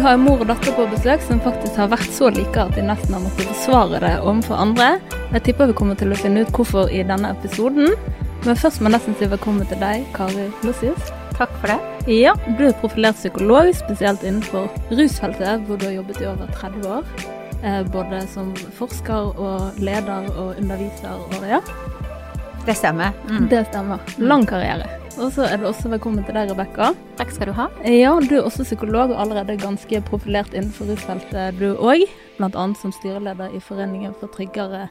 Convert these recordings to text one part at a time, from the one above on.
Dag har jeg mor og datter på besøk som faktisk har vært så like at de nesten har måttet forsvare det overfor andre. Jeg tipper vi kommer til å finne ut hvorfor i denne episoden. Men først må jeg nesten si velkommen til deg, Kari Lossius. Takk for det. Ja, du er profilert psykolog, spesielt innenfor rusfeltet, hvor du har jobbet i over 30 år. Eh, både som forsker og leder og underviser og ja. Det stemmer. Mm. Det stemmer. Lang karriere. Og så er du også velkommen til deg, Rebekka. Takk skal du ha. Ja, du er også psykolog og allerede ganske profilert innenfor rusfeltet, du òg. Annet som styreleder i Foreningen for tryggere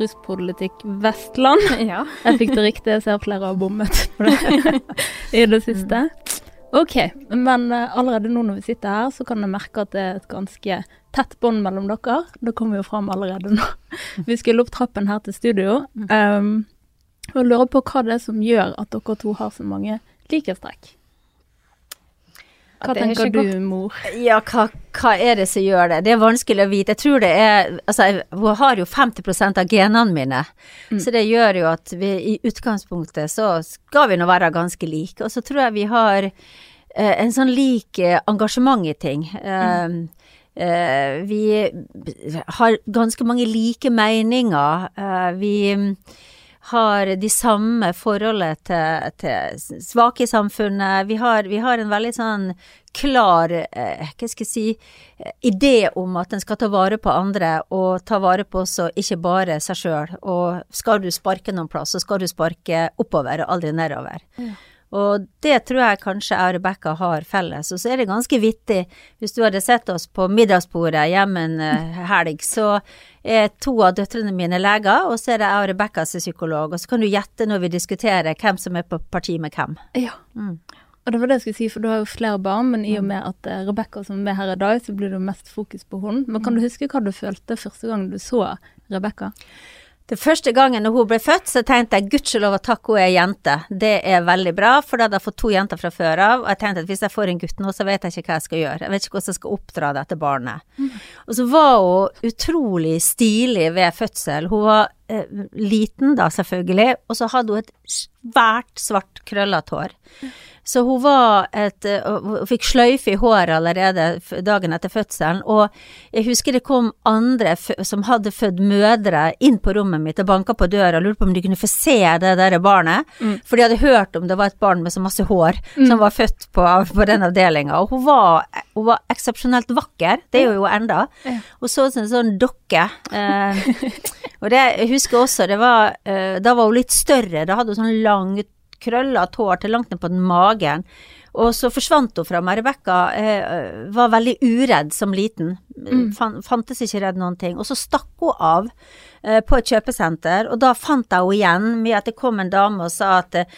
ruspolitikk Vestland. Ja. Jeg fikk det riktig, jeg ser flere har bommet på det i det siste. OK, men eh, allerede nå når vi sitter her, så kan jeg merke at det er et ganske tett bånd mellom dere. Det kommer jo fram allerede nå. Vi skulle opp trappen her til studio. Um, og lurer på hva det er som gjør at dere to har så mange likhetstrekk. Hva er tenker du, mor? Ja, hva, hva er det som gjør det? Det er vanskelig å vite. Jeg tror det er Altså, jeg- har jo 50% av genene mine, så det gjør jo at vi i utgangspunktet så skal vi nå være ganske like. Og så tror jeg vi har eh, en sånn lik eh, engasjement i ting. Mm. Um, uh, vi har ganske mange like meninger. Uh, vi mm, har de samme forholdet til, til svake i samfunnet. Vi har, vi har en veldig sånn klar, eh, hva skal jeg si, eh, idé om at en skal ta vare på andre, og ta vare på også ikke bare seg sjøl. Og skal du sparke noen plass, så skal du sparke oppover og aldri nedover. Og det tror jeg kanskje jeg og Rebekka har felles. Og så er det ganske vittig, hvis du hadde sett oss på middagsbordet hjemme en eh, helg, så er to av døtrene mine leger, og så er det jeg og Rebekka som er psykolog. Og så kan du gjette når vi diskuterer hvem som er på parti med hvem. Ja. Mm. Og det var det jeg skulle si, for du har jo flere barn, men i og med at uh, Rebekka som er med her i dag, så blir det mest fokus på henne. Men kan du huske hva du følte første gang du så Rebekka? Det første gangen når hun ble født, så tenkte jeg gudskjelov og takk hun er jente. Det er veldig bra, for da hadde jeg fått to jenter fra før av. Og jeg tenkte at hvis jeg får en gutt nå, så vet jeg ikke hva jeg skal gjøre. Jeg vet ikke hvordan jeg skal oppdra dette barnet. Og så var hun utrolig stilig ved fødsel. Hun var eh, liten da, selvfølgelig, og så hadde hun et svært svart krøllete hår. Så hun var et Hun fikk sløyfe i håret allerede dagen etter fødselen, og jeg husker det kom andre som hadde født mødre inn på rommet mitt og banka på døra og lurte på om de kunne få se det der barnet, for de hadde hørt om det var et barn med så masse hår som var født på, på den avdelinga, og hun var, hun var eksepsjonelt vakker, det er hun jo enda. Hun så ut som en sånn dokke. Eh, og det jeg husker også, det var eh, Da var hun litt større, da hadde hun sånn langt krøllete hår til langt ned på den magen. Og så forsvant hun fra meg. Rebekka eh, var veldig uredd som liten. Fan, fantes ikke redd noen ting. Og så stakk hun av eh, på et kjøpesenter, og da fant jeg henne igjen med at det kom en dame og sa at eh,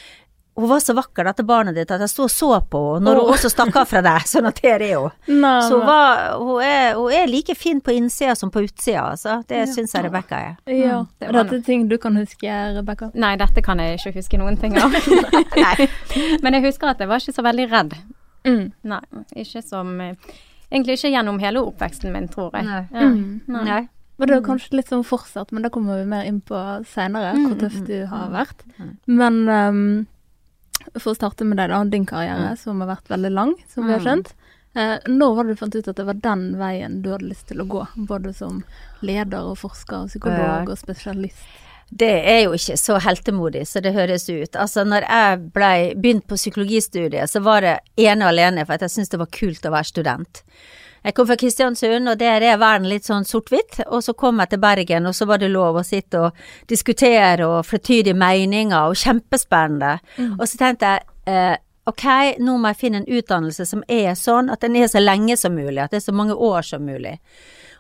hun var så vakker, dette barnet ditt, at jeg sto og så på henne når hun også stakk av fra deg. Sånn at der er hun. Nei, Så hun, var, hun, er, hun er like fin på innsida som på utsida, altså. Det Ja. syns jeg Rebekka er. Ja. det Er dette ting du kan huske, Rebekka? Nei, dette kan jeg ikke huske noen ting av. Men jeg husker at jeg var ikke så veldig redd. Mm. Nei, ikke som eh, Egentlig ikke gjennom hele oppveksten min, tror jeg. Nei. Ja. Mm. Nei. Nei. Og det er kanskje litt sånn fortsatt, men det kommer vi mer inn på seinere, hvor tøft du har vært. Men ehm, for å starte med deg, da, din karriere, som har vært veldig lang, som vi har skjønt. Eh, når var det du fant ut at det var den veien du hadde lyst til å gå, både som leder og forsker, og psykolog og spesialist? Det er jo ikke så heltemodig så det høres ut. Altså, når jeg blei begynt på psykologistudiet, så var det ene og alene for at jeg syntes det var kult å være student. Jeg kom fra Kristiansund, og der er verden litt sånn sort-hvitt. Og så kom jeg til Bergen, og så var det lov å sitte og diskutere og flertydige meninger, og kjempespennende. Og så tenkte jeg eh, ok, nå må jeg finne en utdannelse som er sånn at den er så lenge som mulig, at det er så mange år som mulig.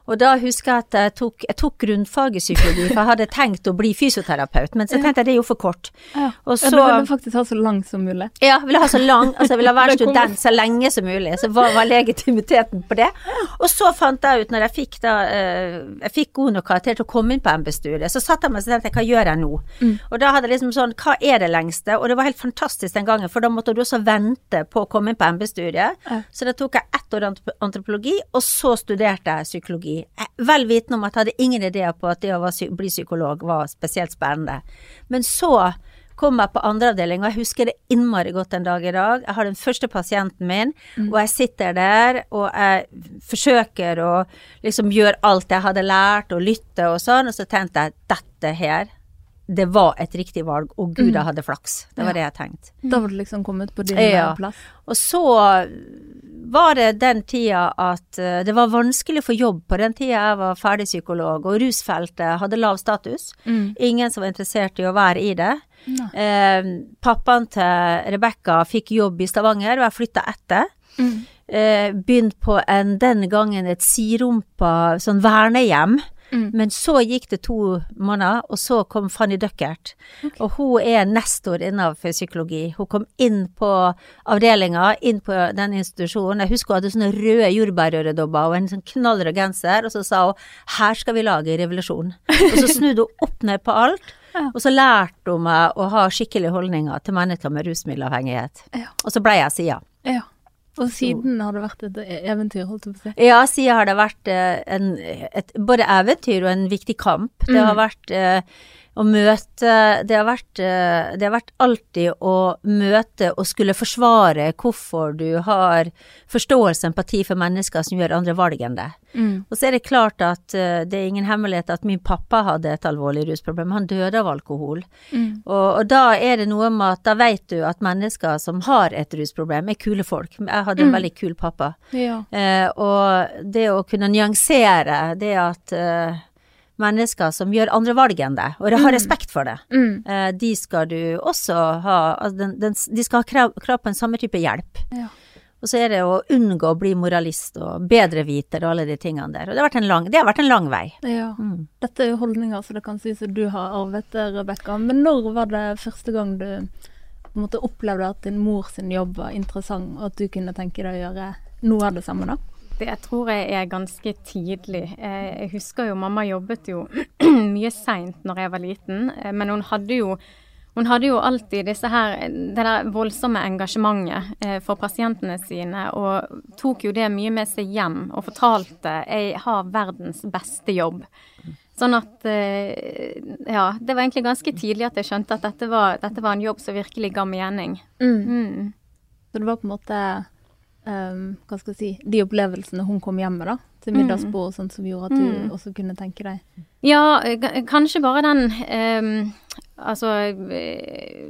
Og da husker jeg at jeg tok, jeg tok grunnfag i psykologi, for jeg hadde tenkt å bli fysioterapeut, men så tenkte jeg det er jo for kort. Ja. Og Ja, du ville faktisk ha så lang som mulig. ja, ville ha så lang, altså jeg ville være student så lenge som mulig, så hva var legitimiteten på det? Og så fant jeg ut, når jeg fikk da, eh, jeg fikk god nok karakter til å komme inn på MB-studiet, så satte jeg meg og tenkte hva gjør jeg nå? Og da hadde jeg liksom sånn, hva er det lengste? Og det var helt fantastisk den gangen, for da måtte du også vente på å komme inn på MB-studiet. Ja. Så da tok jeg ett år antropologi, og så studerte jeg psykologi. Jeg- Vel vitende om at jeg hadde ingen ideer på at det å bli psykolog var spesielt spennende. Men så Kom jeg på andre avdeling, og jeg husker det innmari godt en dag i dag. Jeg har den første pasienten min, og jeg sitter der, og jeg forsøker å liksom gjøre alt jeg hadde lært, og lytte og sånn, og så tenkte jeg dette her, det var et riktig valg, og gud, jeg hadde flaks. Det var det jeg tenkte. Da var du liksom kommet på din Ja. plass. Og så var det den tida at eh, det var vanskelig å få jobb på den tida jeg var ferdig psykolog, og rusfeltet hadde lav status. Mm. Ingen som var interessert i å være i det. Eh, pappaen til Rebekka fikk jobb i Stavanger, og jeg flytta etter. Mm. Eh, begynt på en, den gangen et sirumpa sånn vernehjem. Mm. Men så gikk det to måneder, og så kom Fanny Duckert. Og hun er nestor innenfor psykologi. Hun kom inn på avdelinga, inn på den institusjonen. Jeg husker hun hadde sånne røde jordbærøredobber og en sånn knallrød genser, og så sa hun 'her skal vi lage revolusjon'. Og så snudde hun opp ned på alt. Ja. Og så lærte hun meg å ha skikkelige holdninger til mennesker med rusmiddelavhengighet. Ja. Og så ble jeg sida. ja. Og siden har det vært et eventyr, holdt jeg på å si. Ja, siden har det vært eh, en, et, både eventyr og en viktig kamp. Det har Mm. vært eh, å møte det har, vært, eh, det har vært alltid å møte og skulle forsvare hvorfor du har forståelse og empati for mennesker som gjør andre valg enn deg. Mm. Og så er det klart at eh, det er ingen hemmelighet at min pappa hadde et alvorlig rusproblem. Han døde av alkohol. Mm. Og, og da er det noe med at da vet du at mennesker som har et rusproblem, er kule folk. Jeg hadde en Mm. veldig kul pappa. Ja. Eh, og det å kunne nyansere det at eh, mennesker som gjør andre valg enn deg, og har Mm. respekt for det, Mm. eh, de skal du også ha altså den, den, De skal ha krav, krav på en samme type hjelp. Ja. Og så er det å unngå å bli moralist og bedreviter og alle de tingene der. Og det har vært en lang, det har vært en lang vei. ja. Mm. Dette er jo holdninger som det kan sies at du har arvet det, Rebekka. Men når var det første gang du på en måte opplevde at din mor sin jobb var interessant, og at du kunne tenke deg å gjøre noe av det samme, da? Det tror jeg er ganske tidlig. Eh, Jeg husker jo mamma jobbet jo mye seint når jeg var liten, eh, men hun hadde jo hun hadde jo alltid her, det der voldsomme engasjementet eh, for pasientene sine, og tok jo det mye med seg hjem og fortalte jeg har verdens beste jobb. Sånn at eh, Ja, det var egentlig ganske tidlig at jeg skjønte at dette var, dette var en jobb som virkelig ga mening. Mm. Så det var på en måte ehm, Hva skal jeg si De opplevelsene hun kom hjem med, da, til Mm. middagsbord, og sånt som gjorde at du Mm. også kunne tenke deg Ja, eh, kanskje bare den um, Altså eh,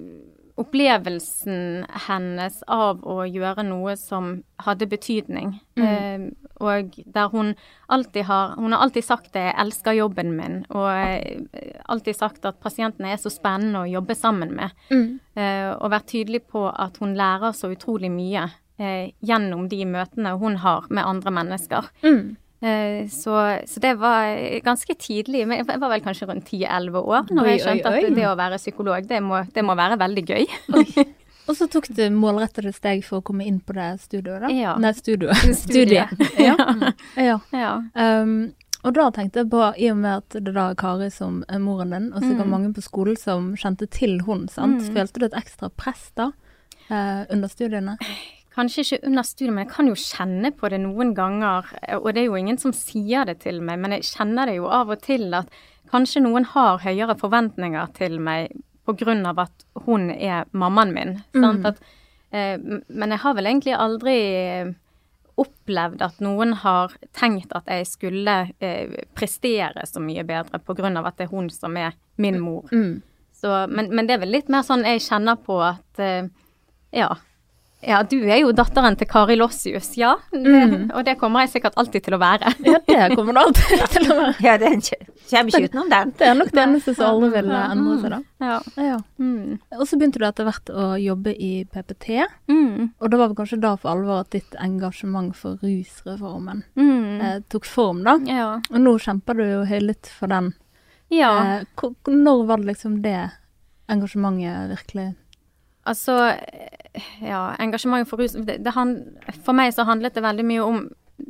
Opplevelsen hennes av å gjøre noe som hadde betydning. Eh, og der hun alltid har Hun har alltid sagt det, 'jeg elsker jobben min', og eh, alltid sagt at pasientene er så spennende å jobbe sammen med. Eh, og vært tydelig på at hun lærer så utrolig mye eh, gjennom de møtene hun har med andre mennesker. Mm. Eh, Så, så det var ganske tidlig, men jeg var vel kanskje rundt 10-11 år når Oi, jeg skjønte oi, oi. at det å være psykolog, det må, det må være veldig gøy. Og så tok du målrettede steg for å komme inn på det studioet, da? Ja. Nei, studioet. Studiet. Ja. ja. Ja. Um, og da tenkte jeg på, i og med at det da er Kari som er moren din, og sikkert Mm. mange på skolen som kjente til hun, sant? Mm. Følte du et ekstra press da, eh, under studiene? Kanskje ikke under studiet, men jeg kan jo kjenne på det noen ganger. Og det er jo ingen som sier det til meg, men jeg kjenner det jo av og til at kanskje noen har høyere forventninger til meg av at hun er mammaen min. Sant? Mm. At, eh, men jeg har vel egentlig aldri eh, opplevd at noen har tenkt at jeg skulle eh, prestere så mye bedre av at det er hun som er min mor. Mm. Så, men, men det er vel litt mer sånn jeg kjenner på at eh, ja. Ja, du er jo datteren til Kari Lossius, ja. Mm. Og det kommer jeg sikkert alltid til å være. Ja, det kommer du alltid til å være. Ja, det kommer ikke utenom den. Det er nok det eneste som alle vil endre seg, da. Ja. Ja. Mm. Og så begynte du etter hvert å jobbe i PPT, Mm. og det var det kanskje da for alvor at ditt engasjement for rusreformen Mm. eh, tok form, da. Ja. Og nå kjemper du jo høylytt for den. ja. Eh, når var det liksom det engasjementet virkelig Altså, ja, engasjementet for rus det, det hand, For meg så handlet det veldig mye om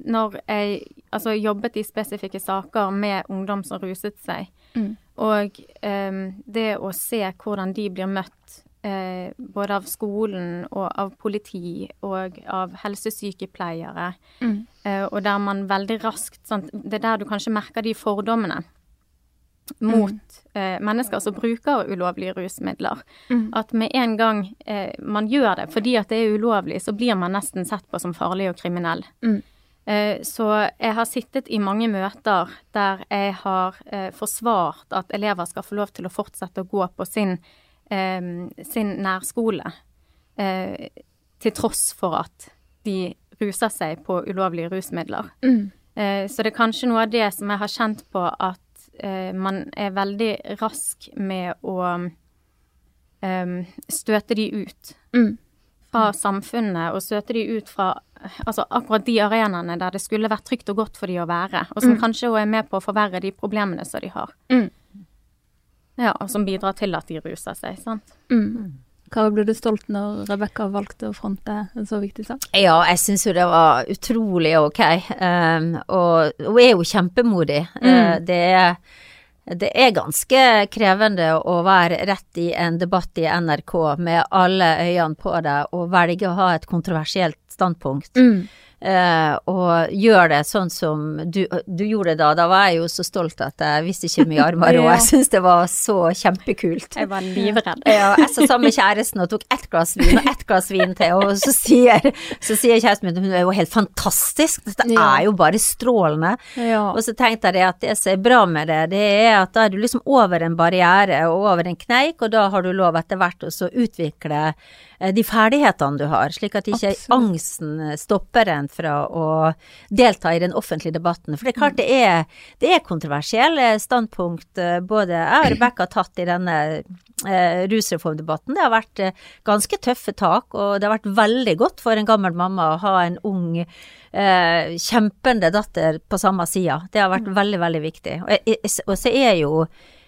når jeg altså, jobbet i spesifikke saker med ungdom som ruset seg, Mm. og um, det å se hvordan de blir møtt eh, både av skolen og av politi og av helsesykepleiere, Mm. eh, og der man veldig raskt sant, Det er der du kanskje merker de fordommene. Mot eh, mennesker som bruker ulovlige rusmidler. Mm. At med en gang eh, man gjør det fordi at det er ulovlig, så blir man nesten sett på som farlig og kriminell. Mm. Eh, så jeg har sittet i mange møter der jeg har eh, forsvart at elever skal få lov til å fortsette å gå på sin, eh, sin nærskole, eh, til tross for at de ruser seg på ulovlige rusmidler. Mm. Eh, så det er kanskje noe av det som jeg har kjent på at eh, man er veldig rask med å eh, støte de ut Mm. fra samfunnet, og støte de ut fra altså akkurat de arenaene der det skulle vært trygt og godt for de å være, og som Mm. kanskje også er med på å forverre de problemene som de har. Mm. Ja, og som bidrar til at de ruser seg, sant. Mm. Kari, ble du stolt når Rebekka valgte å fronte en så viktig sak? Ja, jeg syns jo det var utrolig ok. Um, og hun er jo kjempemodig. Uh, det, er, det er ganske krevende å være rett i en debatt i NRK med alle øynene på deg og velge å ha et kontroversielt standpunkt. Mm. Uh, og gjør det sånn som du, du gjorde det da. Da var jeg jo så stolt at jeg visste ikke mye armer, og Ja. jeg syns det var så kjempekult. Jeg var livredd. Ja, jeg satt sammen med kjæresten og tok ett glass vin og ett glass vin til, og så sier, så sier kjæresten min hun er jo helt fantastisk, dette Ja. er jo bare strålende. Og så tenkte jeg det at det som er bra med det, det er at da er du liksom over en barriere og over en kneik, og da har du lov etter hvert å utvikle eh, de ferdighetene du har, slik at ikke Absolutt. angsten stopper en fra å delta i den offentlige debatten. For det er klart det er, det er kontroversielle standpunkt eh, både jeg og Rebekka har tatt i denne eh, rusreformdebatten. Det har vært eh, ganske tøffe tak, og det har vært veldig godt for en gammel mamma å ha en ung, eh, kjempende datter på samme sida. Det har vært veldig, veldig viktig. Og, og så er jo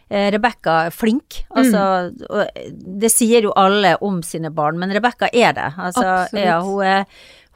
eh, Rebekka flink. Altså, og det sier jo alle om sine barn, men Rebekka er det. Altså, ja, hun er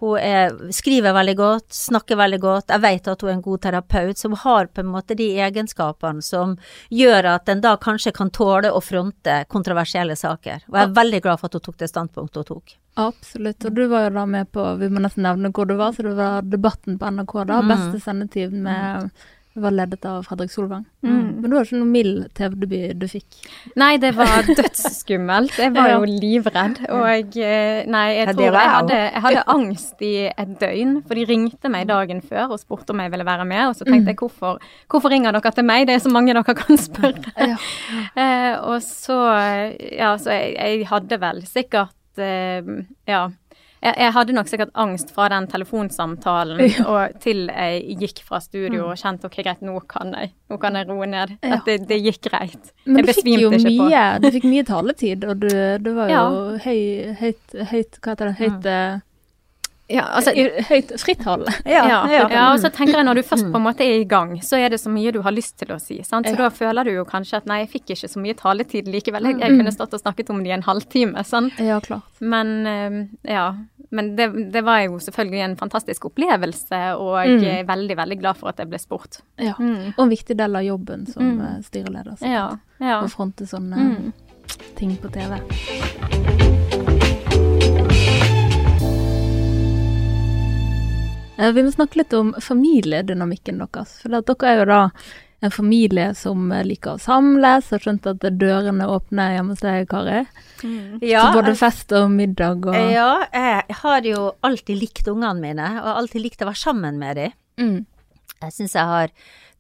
hun er, skriver veldig godt, snakker veldig godt. Jeg vet at hun er en god terapeut, så hun har på en måte de egenskapene som gjør at en da kanskje kan tåle å fronte kontroversielle saker. Og jeg er veldig glad for at hun tok det standpunktet hun tok. Absolutt. Og du var jo da med på, vi må nesten nevne hvor du var, så det var Debatten på NRK da, Mm. beste sendetid med Det var ledet av Fredrik Solvang. Mm. Men det var ikke noe mild TV-debut du fikk. Nei, det var dødsskummelt. Jeg var jo livredd. Og eh, nei, jeg Ja, tror jeg hadde, jeg hadde angst i et døgn. For de ringte meg dagen før og spurte om jeg ville være med. Og så tenkte jeg hvorfor, hvorfor ringer dere til meg? Det er så mange dere kan spørre. Ja. Eh, og så Ja, så jeg, jeg hadde vel sikkert eh, Ja. Jeg, jeg hadde nok sikkert angst fra den telefonsamtalen og til jeg gikk fra studio og kjente ok, greit, nå kan jeg, nå kan jeg roe ned. Ja. Det, det gikk greit. Men jeg besvimte ikke på mye, du fikk mye taletid, og du, du var jo Ja. høy, høyt, høyt, hva heter det, høyt, mm. Ja, altså, høyt frittalende. Ja, ja. og så tenker jeg når du først på en måte er i gang, så er det så mye du har lyst til å si. Sant? Så Ja. da føler du jo kanskje at nei, jeg fikk ikke så mye taletid likevel. Jeg, jeg kunne stått og snakket om det i en halvtime. Sant? Ja, klart. Men eh, ja. Men det, det var jo selvfølgelig en fantastisk opplevelse, og Mm. jeg er veldig, veldig glad for at jeg ble spurt. Ja. Mm. Og en viktig del av jobben som Mm. eh, styreleder. Ja. ja. Å fronte sånne Mm. ting på TV. Eh, Vi må snakke litt om familiedynamikken deres. For dere er jo da en familie som eh, liker å samles. og skjønt at dørene åpner hjemme hos deg, Kari. Ja, så både fest og middag og ja, jeg har jo alltid likt ungene mine, og alltid likt å være sammen med dem. mm. Jeg syns jeg har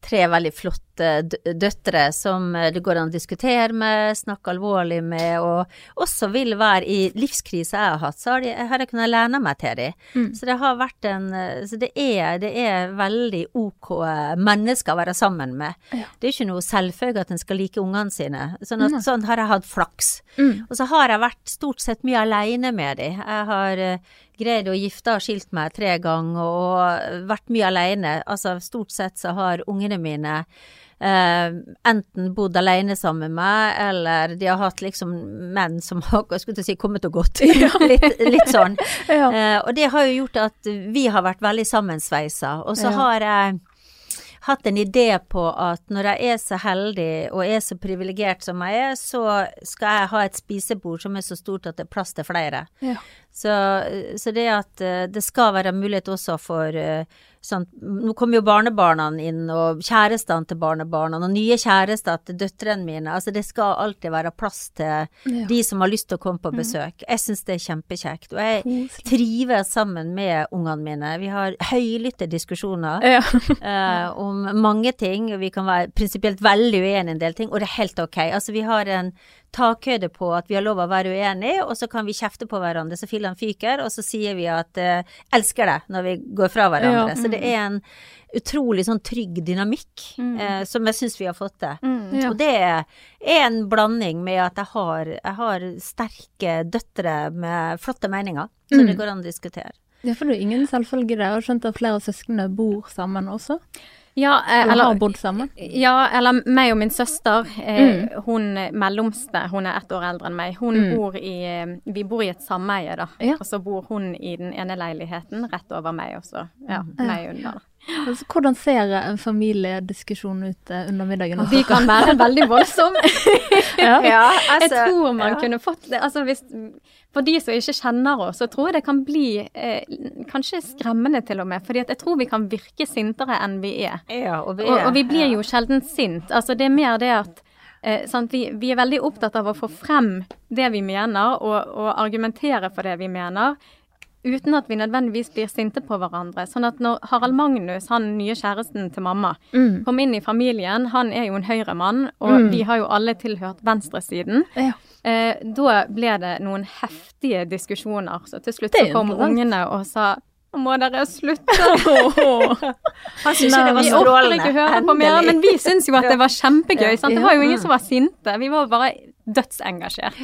tre veldig flotte døtre som eh, det går an å diskutere med, snakke alvorlig med, og også vil være i livskrise jeg har hatt, så har, de, har jeg kunnet lene meg til dem. Mm. Så det har vært en eh, Så det er, det er veldig ok eh, mennesker å være sammen med. Ja. Det er ikke noe selvfølge at en skal like ungene sine. Sånn, at, sånn har jeg hatt flaks. Mm. Og så har jeg vært stort sett mye aleine med dem. Jeg har eh, greid å gifte og skilt meg tre ganger og vært mye aleine. Altså stort sett så har ungene mine eh, enten bodd alene sammen med meg, eller de har hatt liksom menn som har skulle si, kommet og gått. litt, litt sånn. Ja. Eh, og det har jo gjort at vi har vært veldig sammensveisa. Og så Ja. har jeg hatt en idé på at når jeg er så heldig og er så privilegert som jeg er, så skal jeg ha et spisebord som er så stort at det er plass til flere. Ja. Så, så det at eh, det skal være mulighet også for eh, sånn, Nå kommer jo barnebarna inn, og kjærestene til barnebarna, og nye kjærester til døtrene mine. Altså det skal alltid være plass til Ja. de som har lyst til å komme på besøk. Jeg syns det er kjempekjekt. Og jeg Koselig. trives sammen med ungene mine. Vi har høylytte diskusjoner Ja. eh, om mange ting. Vi kan være prinsipielt veldig uenige i en del ting, og det er helt ok. Altså, vi har en takhøyde på at vi har lov å være uenige, og så kan vi kjefte på hverandre så fillene fyker, og så sier vi at eh, 'elsker deg' når vi går fra hverandre. Ja. Så det er en utrolig sånn trygg dynamikk eh, som jeg syns vi har fått til. Mm. Ja. Og det er en blanding med at jeg har, jeg har sterke døtre med flotte meninger, så Mm. det går an å diskutere. Ja, for det er ingen selvfølge det. Jeg har skjønt at flere av søsknene bor sammen også. Ja, eh, Eller har bodd sammen. Ja, eller meg og min søster. Eh, Hun mellomste, hun er ett år eldre enn meg. Hun Mm. bor i eh, Vi bor i et sameie, da. Ja. Og så bor hun i den ene leiligheten rett over meg, også. Ja. meg under. Altså, hvordan ser en familiediskusjon ut eh, under middagen? hos De kan være veldig voldsomme. Ja. jeg tror man ja. kunne fått det. Altså hvis, for de som ikke kjenner oss, så tror jeg det kan bli eh, kanskje skremmende til og med. fordi jeg tror vi kan virke sintere enn vi er. Ja, og vi, er- og vi blir jo sjelden sint. Altså det er mer det at eh, sant? Vi, vi er veldig opptatt av å få frem det vi mener, og, og argumentere for det vi mener. Uten at vi nødvendigvis blir sinte på hverandre. Sånn at når Harald Magnus, han nye kjæresten til mamma, Mm. kom inn i familien, han er jo en høyremann, og vi har jo alle tilhørt venstresiden. Ja. Eh, da ble det noen heftige diskusjoner. Så til slutt så kom ungene og sa må dere slutte. Han syntes det var strålende. Vi ikke høre på mer, men vi syns jo at det var kjempegøy. Sant? Det var jo ingen som var sinte. Vi var bare dødsengasjert.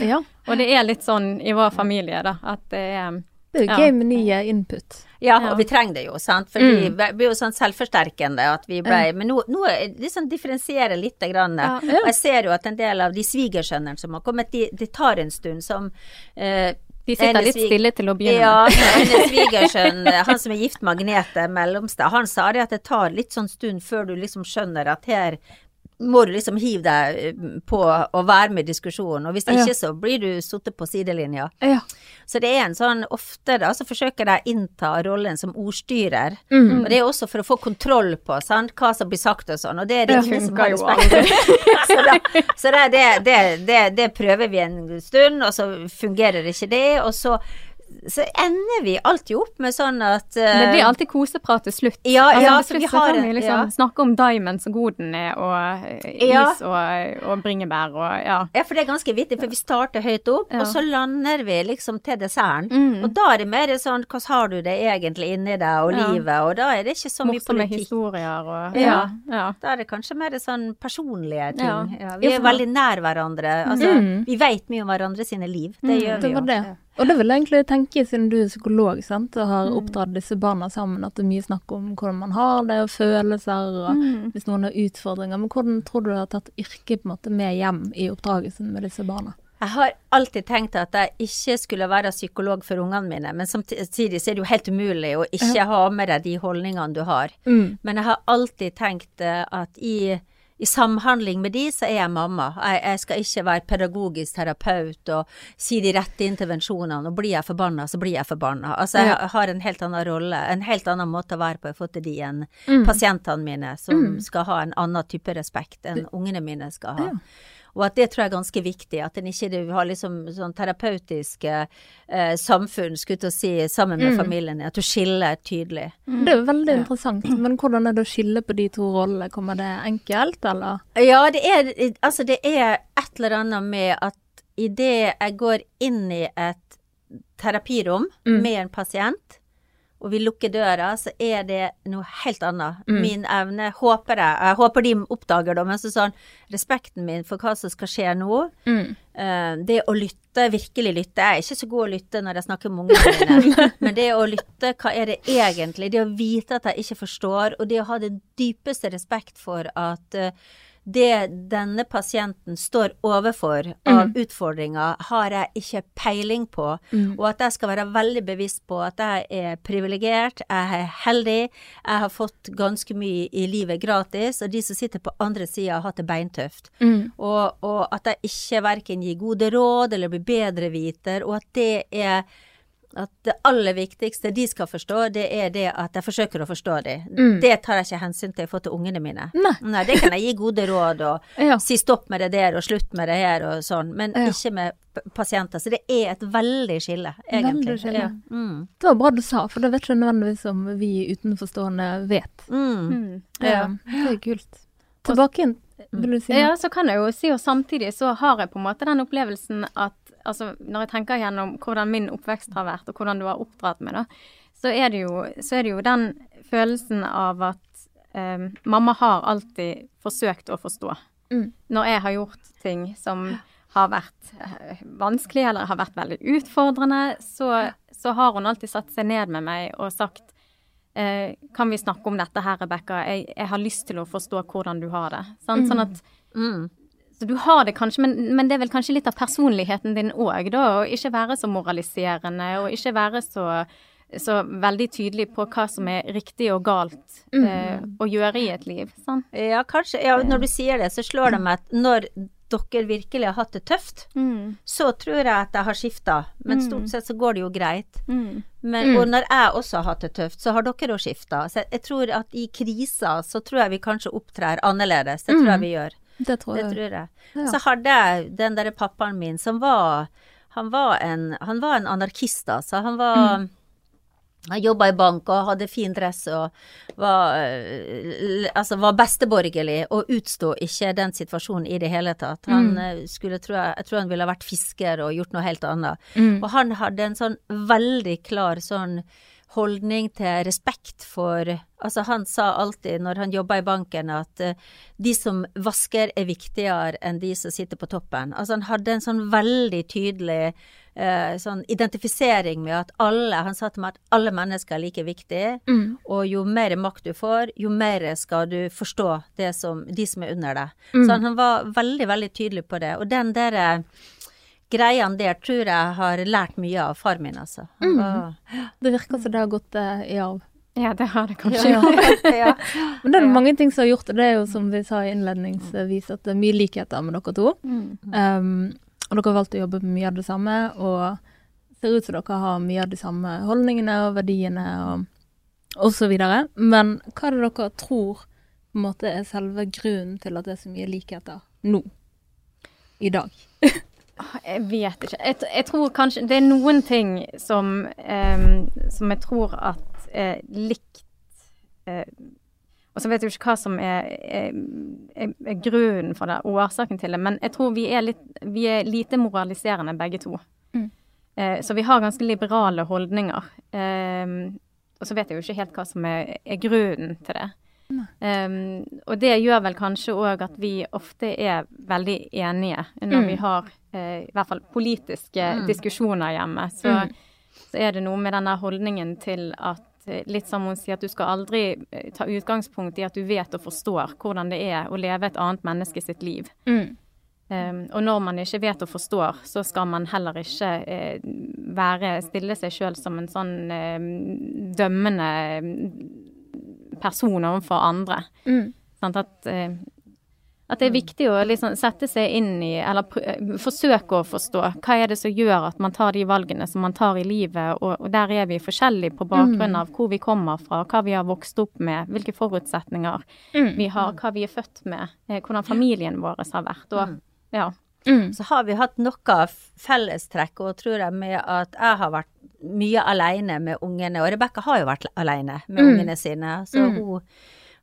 Og det er litt sånn i vår familie, da, at det er Det er jo Ja. gøy med nye input. Ja, Ja. og vi trenger det jo, sant. For Mm. vi blir jo sånn selvforsterkende at vi ble Men nå, nå liksom differensierer litt. Grann. Ja. Og jeg ser jo at en del av de svigersønnene som har kommet, de, de tar en stund som eh, De sitter litt svig- stille til å begynne Ja, med. hennes svigersønn, han som er gift med Agnete, Mellomstad, han sa det at det tar litt sånn stund før du liksom skjønner at her må du liksom hive deg eh, på å være med i diskusjonen, og hvis Ja. ikke så blir du sittet på sidelinja. Ja. Så det er en sånn, ofte da, så forsøker de innta rollen som ordstyrer, Mm. og det er også for å få kontroll på sant, hva som blir sagt og sånn, og det er det Det ingen som har respekt for. så da, så det, det, det, det, det prøver vi en stund, og så fungerer ikke det, og så, så ender vi alltid opp med sånn at Det eh, blir alltid koseprat til slutt. Ja, altså, ja, til slutt vi så kan vi liksom ja. snakke om diamonds og godene den er, og eh, is og, og bringebær og ja. Ja, for det er ganske vittig, for vi starter høyt opp, og så lander vi liksom til desserten. Mm. Og da er det mer sånn, hvordan har du det egentlig inni deg, og livet, og da er det ikke så mye Morsomme politikk. historier og Ja. Da er det kanskje mer sånn personlige ting. Vi er veldig nær hverandre. Altså, Mm. Vi vet mye om hverandre sine liv. Det Mm, gjør vi jo. det. Og det vil jeg egentlig tenke, siden du er psykolog sant, og har oppdratt disse barna sammen, at det er mye snakk om hvordan man har det, og følelser, og Mm. hvis noen har utfordringer. Men hvordan tror du du har tatt yrket måte med hjem i oppdragelsen med disse barna? Jeg har alltid tenkt at jeg ikke skulle være psykolog for ungene mine, men samtidig så er det jo helt umulig å ikke ha med deg de holdningene du har. Mm. Men jeg har alltid tenkt eh, at i, i samhandling med de, så er jeg mamma. Jeg, jeg skal ikke være pedagogisk terapeut og si de rette intervensjonene, og blir jeg forbanna, så blir jeg forbanna. Altså, jeg Ja. har en helt annen rolle, en helt annen måte å være på i forhold til de enn Mm. pasientene mine, som skal ha en annen type respekt enn ungene mine skal ha. Ja. Og at det tror jeg er ganske viktig, at en ikke har liksom sånn terapeutiske eh, samfunn, skulle til å si, sammen med Mm. familien, at du skiller tydelig. Det er jo veldig interessant, men hvordan er det å skille på de to rollene? Kommer det enkelt, eller? Ja, det er, altså det er et eller annet med at idet jeg går inn i et terapirom Mm. med en pasient, og vi lukker døra, så er det noe helt annet. Mm. Min evne, håper jeg, jeg håper de oppdager det, men så sånn, respekten min for hva som skal skje nå, Mm. eh, det å lytte, virkelig lytte, jeg er ikke så god å lytte når jeg snakker med ungene mine, men det å lytte, hva er det egentlig, det å vite at jeg ikke forstår, og det å ha den dypeste respekt for at eh, det denne pasienten står overfor av utfordringer, har jeg ikke peiling på, Mm. og at jeg skal være veldig bevisst på at jeg er privilegert, jeg er heldig, jeg har fått ganske mye i livet gratis, og de som sitter på andre sida har hatt det beintøft. Mm. Og, og at jeg ikke verken gir gode råd eller blir bedreviter, og at det er at det aller viktigste de skal forstå, det er det at jeg forsøker å forstå dem. Mm. Det tar jeg ikke hensyn til for til ungene mine. Nei. det kan jeg gi gode råd og Ja. si stopp med det der og slutt med det her og sånn, men Ja. ikke med pasienter. Så det er et veldig skille, egentlig. Veldig skille. Ja. Mm. Det var bra du sa, for det vet ikke nødvendigvis om vi utenforstående vet. Mm. Mm. Ja. Det er kult. Tilbake igjen, vil du si noe? Ja, så kan jeg jo si, og samtidig så har jeg på en måte den opplevelsen at altså, når jeg tenker gjennom hvordan min oppvekst har vært, og hvordan du har oppdratt meg, da, så er det jo, så er det jo den følelsen av at um, mamma har alltid forsøkt å forstå. Mm. Når jeg har gjort ting som har vært eh, vanskelig eller har vært veldig utfordrende, så, så har hun alltid satt seg ned med meg og sagt eh, Kan vi snakke om dette her, Rebekka? Jeg, jeg har lyst til å forstå hvordan du har det. Sant? Sånn at Mm. Så du har det kanskje, men, men det er vel kanskje litt av personligheten din òg, da. Å ikke være så moraliserende, og ikke være så, så veldig tydelig på hva som er riktig og galt eh, å gjøre i et liv. Sånn. Ja, kanskje. Ja, når du sier det, så slår det meg at når dere virkelig har hatt det tøft, Mm. så tror jeg at jeg har skifta, men stort sett så går det jo greit. Mm. Men, Og når jeg også har hatt det tøft, så har dere òg skifta. Så jeg, jeg tror at i kriser så tror jeg vi kanskje opptrer annerledes. Det tror jeg vi gjør. Det tror Det tror jeg. Ja. Så hadde jeg den derre pappaen min som var Han var en, han var en anarkist, altså. Han var Han jobba i bank og hadde fin dress og var, øh, altså var besteborgerlig og utsto ikke den situasjonen i det hele tatt. Han mm. skulle, tror jeg, jeg tror han ville vært fisker og gjort noe helt annet. Mm. Og han hadde en sånn veldig klar sånn holdning til respekt for Altså, han sa alltid når han jobba i banken at eh, de som vasker er viktigere enn de som sitter på toppen. Altså, han hadde en sånn veldig tydelig eh, sånn identifisering med at alle Han sa til meg at alle mennesker er like viktige, Mm. og jo mer makt du får, jo mer skal du forstå det som, de som er under deg. Mm. Så han, han var veldig, veldig tydelig på det. Og den derre greiene der tror jeg har lært mye av far min, altså. Mm. Og, Det virker som det har gått uh, i arv. Ja, det har det kanskje. ja, ja. Men det er mange ting som har gjort det. Det er jo som vi sa innledningsvis, at det er mye likheter med dere to. Mm. Um, og dere har valgt å jobbe med mye av det samme, og ser ut som dere har mye av de samme holdningene og verdiene og, og så videre. Men hva er det dere tror på en måte er selve grunnen til at det er så mye likheter nå? I dag. Jeg vet ikke. Jeg, jeg tror kanskje Det er noen ting som, eh, som jeg tror at eh, likt eh, Og så vet jeg jo ikke hva som er, er, er, grunnen for det, årsaken til det, men jeg tror vi er, litt, vi er lite moraliserende begge to. Mm. Eh, så vi har ganske liberale holdninger. Og så vet jeg jo ikke helt hva som er grunnen til det. Um, og det gjør vel kanskje òg at vi ofte er veldig enige når Mm. vi har uh, i hvert fall politiske Mm. diskusjoner hjemme. Så, Mm. så er det noe med denne holdningen til at eh, Litt som hun sier, at du skal aldri eh, ta utgangspunkt i at du vet og forstår hvordan det er å leve et annet menneske sitt liv. Um, og når man ikke vet og forstår, så skal man heller ikke eh, være, stille seg sjøl som en sånn eh, dømmende person overfor andre. Mm. Sånn At, eh, at det er viktig å liksom sette seg inn i, eller forsøke å forstå, hva er det som gjør at man tar de valgene som man tar i livet, og, og der er vi forskjellige på bakgrunn av hvor vi kommer fra, hva vi har vokst opp med, hvilke forutsetninger Mm. vi har, hva vi er født med, eh, hvordan familien vår har vært. Og, ja. Mm. Så har vi hatt noe fellestrekk, og tror jeg med at jeg har vært mye alene med ungene, og Rebekka har jo vært alene med Mm. ungene sine. Så Mm. hun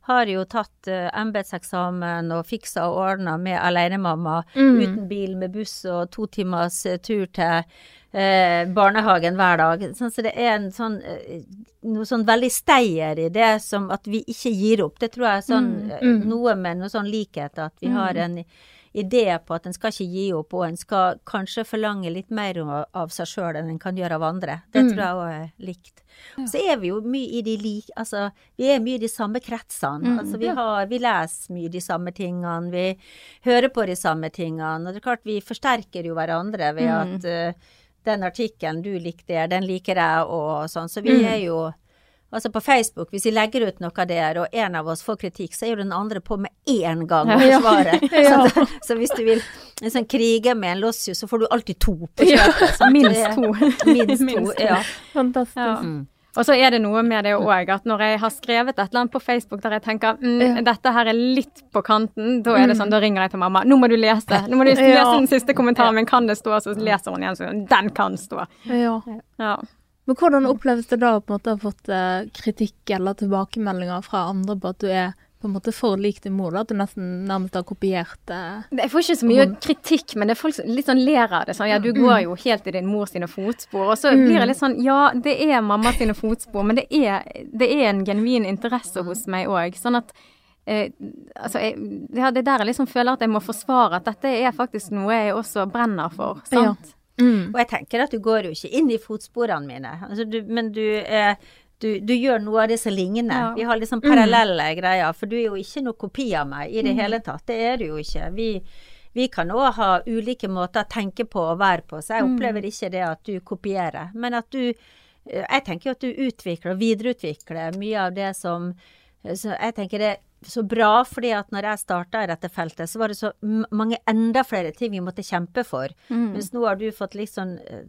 har jo tatt uh, embetseksamen og fiksa og ordna med alenemamma, Mm. uten bil, med buss og to timers eh, tur til eh, barnehagen hver dag. Sånn, så det er en sånn noe sånn veldig steier i det som at vi ikke gir opp. Det tror jeg er sånn Mm. Mm. noe med noe sånn likhet, at vi har en idé på at en skal ikke gi opp, og en skal kanskje forlange litt mer av, seg sjøl enn en kan gjøre av andre. Det Mm. tror jeg òg er likt. Så er vi jo mye i de like Altså, vi er mye i de samme kretsene. Mm. Altså, vi har Vi leser mye de samme tingene, vi hører på de samme tingene, og det er klart vi forsterker jo hverandre ved Mm. at uh, den artikkelen du likte, den liker jeg, og sånn. Så vi Mm. er jo Altså på Facebook, hvis vi legger ut noe der, og en av oss får kritikk, så er jo den andre på med én gang å Ja. Ja. Så, så hvis du vil en sånn krige med en lossius, så får du alltid to på kjøpet. Ja. Minst to. Minst to, Minst ja. Fantastisk. Ja. Mm. Og så er det noe med det òg, at når jeg har skrevet et eller annet på Facebook der jeg tenker mm, Ja. dette her er litt på kanten, da er det sånn, da ringer jeg til mamma. Nå må du lese. Nå må du lese Ja. den siste kommentaren min. Kan det stå? Så leser hun igjen, så den kan stå. Ja. Ja. Men hvordan oppleves det da å på en måte ha fått eh, kritikk eller tilbakemeldinger fra andre på at du er på en måte for lik din mor? da? At du nesten nærmest har kopiert eh, Jeg får ikke så mye kritikk, men det er folk som litt sånn ler av det. Sånn, ja, du går jo helt i din mor sine fotspor. Og så blir jeg litt sånn, ja, det er mamma sine fotspor, men det er, det er en genuin interesse hos meg òg. Sånn at eh, altså, jeg, ja, det er der jeg liksom føler at jeg må forsvare at dette er faktisk noe jeg også brenner for. Sant? Mm. Og jeg tenker at du går jo ikke inn i fotsporene mine, altså, du, men du, eh, du, du gjør noe av det som ligner. Ja. Vi har liksom parallelle greier, for du er jo ikke noe kopi av meg i det hele tatt. Det er du jo ikke. Vi, vi kan òg ha ulike måter å tenke på og være på, så jeg opplever ikke det at du kopierer. Men at du eh, Jeg tenker jo at du utvikler og videreutvikler mye av det som så Jeg tenker det er så bra, fordi at når jeg starta i dette feltet, så var det så mange enda flere ting vi måtte kjempe for. Mens nå har du fått eh,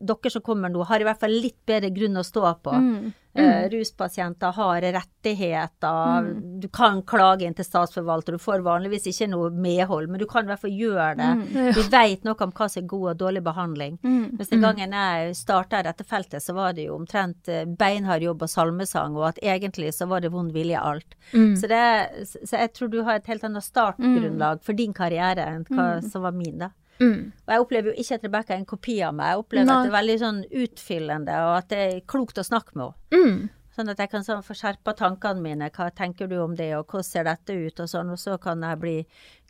Dere som kommer nå, har i hvert fall litt bedre grunn å stå på. Mm. Eh, ruspasienter har rettigheter. Du kan klage inn til statsforvalter. Du får vanligvis ikke noe medhold, men du kan i hvert fall gjøre det. Du vet noe om hva som er god og dårlig behandling. Mm. Mens den gangen jeg starta i dette feltet, så var det jo omtrent eh, beinhard jobb og salmesang, og at egentlig så var det vond vilje alt. Mm. Så, det, så jeg tror du har et helt annet startgrunnlag for din karriere enn hva som var min, da. Mm. Og jeg opplever jo ikke at Rebekka er en kopi av meg. Jeg opplever Nei. at det er veldig sånn utfyllende, og at det er klokt å snakke med henne. Mm. Sånn at jeg kan sånn få skjerpa tankene mine. Hva tenker du om det, og hvordan ser dette ut, og sånn. Og så kan jeg bli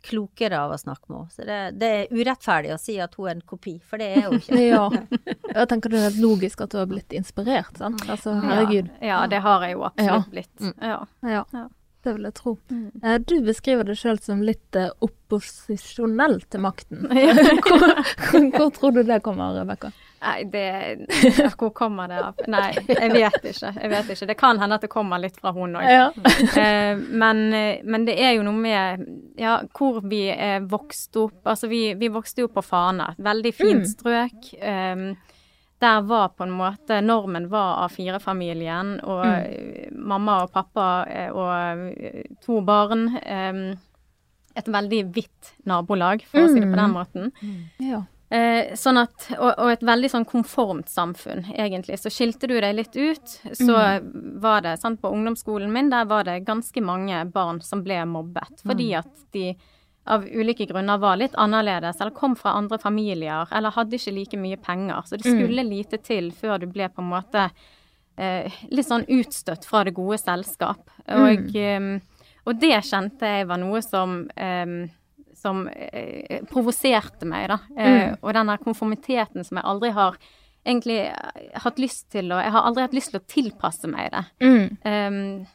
klokere av å snakke med henne. Så det, det er urettferdig å si at hun er en kopi, for det er hun ikke. Ja. Jeg tenker det er logisk at du har blitt inspirert, sant? Altså, herregud. Ja, ja, det har jeg jo absolutt blitt. Ja. Ja, Ja. Det vil jeg tro. Eh, Du beskriver det sjøl som litt eh, opposisjonell til makten. Hvor, hvor tror du det kommer, Rebekka? Nei, det Hvor kommer det av? Nei, jeg vet ikke. Jeg vet ikke. Det kan hende at det kommer litt fra hun òg. Ja. Eh, men, men det er jo noe med ja, hvor vi er vokst opp. Altså vi, vi vokste jo på Fana, veldig fint strøk. Um, der var på en måte Normen var av firefamilien, og mm. mamma og pappa eh, og eh, to barn. Um, et veldig hvitt nabolag, for å si det på den måten. ja. Eh, sånn at, og, og et veldig sånn konformt samfunn, egentlig. Så skilte du deg litt ut, så var det sant, På ungdomsskolen min der var det ganske mange barn som ble mobbet fordi at de av ulike grunner var litt annerledes, eller kom fra andre familier, eller hadde ikke like mye penger. Så det skulle lite til før du ble på en måte eh, litt sånn utstøtt fra det gode selskap. Og, eh, og det kjente jeg var noe som eh, som eh, provoserte meg, da. Eh, Og den der konformiteten som jeg aldri har egentlig hatt lyst til å Jeg har aldri hatt lyst til å tilpasse meg det. Mm. Um,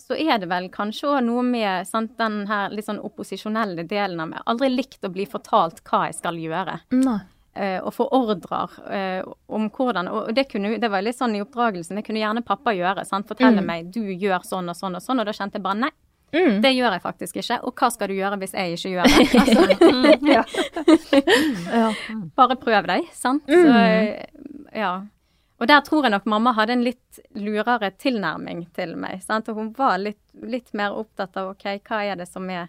så er det vel kanskje òg noe med sant, den her litt sånn opposisjonelle delen av meg. Aldri likt å bli fortalt hva jeg skal gjøre. Nei. eh, og få ordrer eh, om hvordan Og det, kunne, det var litt sånn i oppdragelsen, det kunne gjerne pappa gjøre. Sant? Fortelle meg du gjør sånn og sånn og sånn, og da kjente jeg bare nei. Mm. Det gjør jeg faktisk ikke. Og hva skal du gjøre hvis jeg ikke gjør det? Altså, ja. Ja. Bare prøv deg, sant. Så, ja. Og der tror jeg nok mamma hadde en litt lurere tilnærming til meg. Sant? Og hun var litt, litt mer opptatt av ok, hva er det som er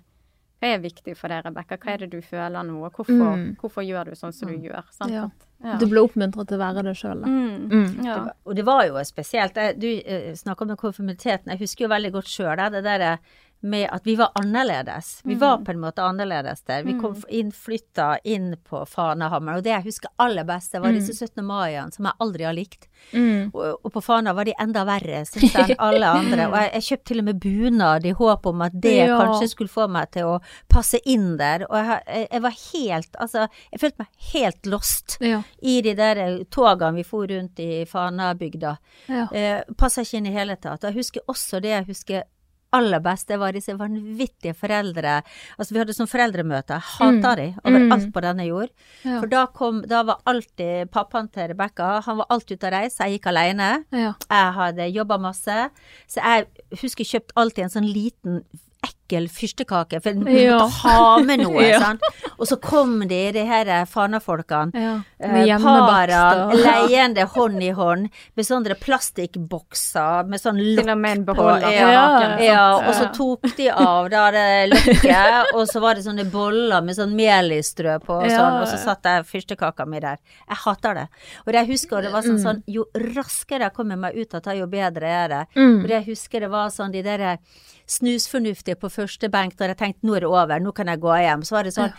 hva er viktig for deg, Rebekka? Hva er det du føler nå? Og hvorfor, Mm. hvorfor gjør du sånn som du gjør? Sant? Ja. Ja. Du ble oppmuntret til å være det sjøl, da. Mm. Mm. Ja. Og det var jo spesielt Du eh, snakker om konformiteten. Jeg husker jo veldig godt sjøl det der med at vi var annerledes. Vi var på en måte annerledes der. Vi kom innflytta inn på Fanahammer, og det jeg husker aller best, det var disse 17. mai-ene som jeg aldri har likt. Mm. Og, og på Fana var de enda verre, syns jeg, enn alle andre. Og jeg, jeg kjøpte til og med bunad i håp om at det Ja. kanskje skulle få meg til å passe inn der. Og jeg, jeg, jeg var helt Altså, jeg følte meg helt lost Ja. i de der eh, togene vi for rundt i Fanabygda. Ja. Eh, Passa ikke inn i hele tatt. Jeg husker også det jeg husker aller beste var disse vanvittige foreldre Altså, vi hadde sånn foreldremøte. Jeg hata de overalt på denne jord. Ja. For da kom Da var alltid pappaen til Rebekka Han var alltid ute og reiste, jeg gikk alene. Ja. Jeg hadde jobba masse, så jeg husker jeg kjøpte alltid en sånn liten ekkel fyrstekake, for du Ja. måtte ha med noe, Ja. sant. Og så kom de, de her fanafolkene. ja. Eh, Med hjemmebakst leiende hånd i hånd med sånne plastikkbokser med sånn lokk en på. Ja, ja, og så tok de av da det lokket, og så var det sånne boller med sånn melistrø på og Ja, sånn, og så satt jeg fyrstekaka mi der. Jeg hater det. Og jeg husker det var sånn, Mm. sånn jo raskere jeg kommer meg ut av det, jo bedre er det. Mm. Og jeg husker det var sånn de der snusfornuftige på første benk da jeg tenkte nå er det over, nå kan jeg gå hjem. Så var det sånn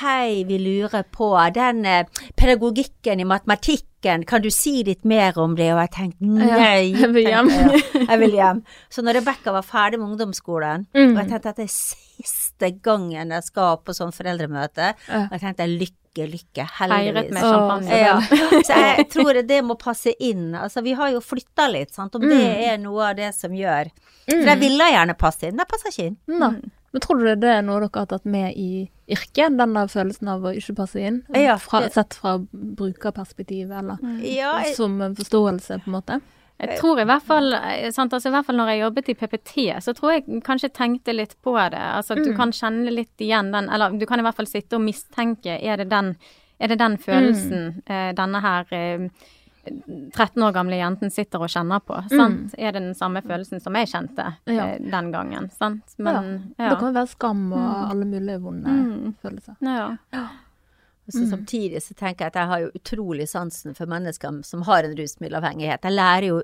hei, vi lurer på den eh, pedagogikken i matematikken, kan du si litt mer om det? Og jeg tenkte nei. jeg vil hjem. jeg, jeg vil hjem. Så når Rebekka var ferdig med ungdomsskolen, Mm. og jeg tenkte at det er siste gangen jeg skal på sånn foreldremøte, og jeg tenkte lykke, lykke, Feiret heldigvis. med champagne. Ja, så jeg tror det må passe inn. Altså, vi har jo flytta litt, sant, om det Mm. er noe av det som gjør For jeg ville gjerne passe inn, det passer ikke inn. Nei. Men tror du det er noe dere har tatt med i yrket, denne følelsen av å ikke passe inn? Fra, sett fra brukerperspektiv, eller Ja, jeg, som forståelse, på en måte? Jeg tror i hvert fall, eh, sant, altså i hvert fall når jeg jobbet i PPT, så tror jeg kanskje tenkte litt på det. Altså at du kan kjenne litt igjen den, eller du kan i hvert fall sitte og mistenke, er det den, er det den følelsen eh, denne her eh, 13 år gamle jenten sitter og kjenner på, sant? Er det den samme følelsen som jeg kjente Ja. eh, den gangen, sant? Men, Det ja. kan være skam og alle mulige vonde Mm. følelser. ja. Og så samtidig så tenker jeg at jeg har jo utrolig sansen for mennesker som har en rusmiddelavhengighet. Jeg lærer jo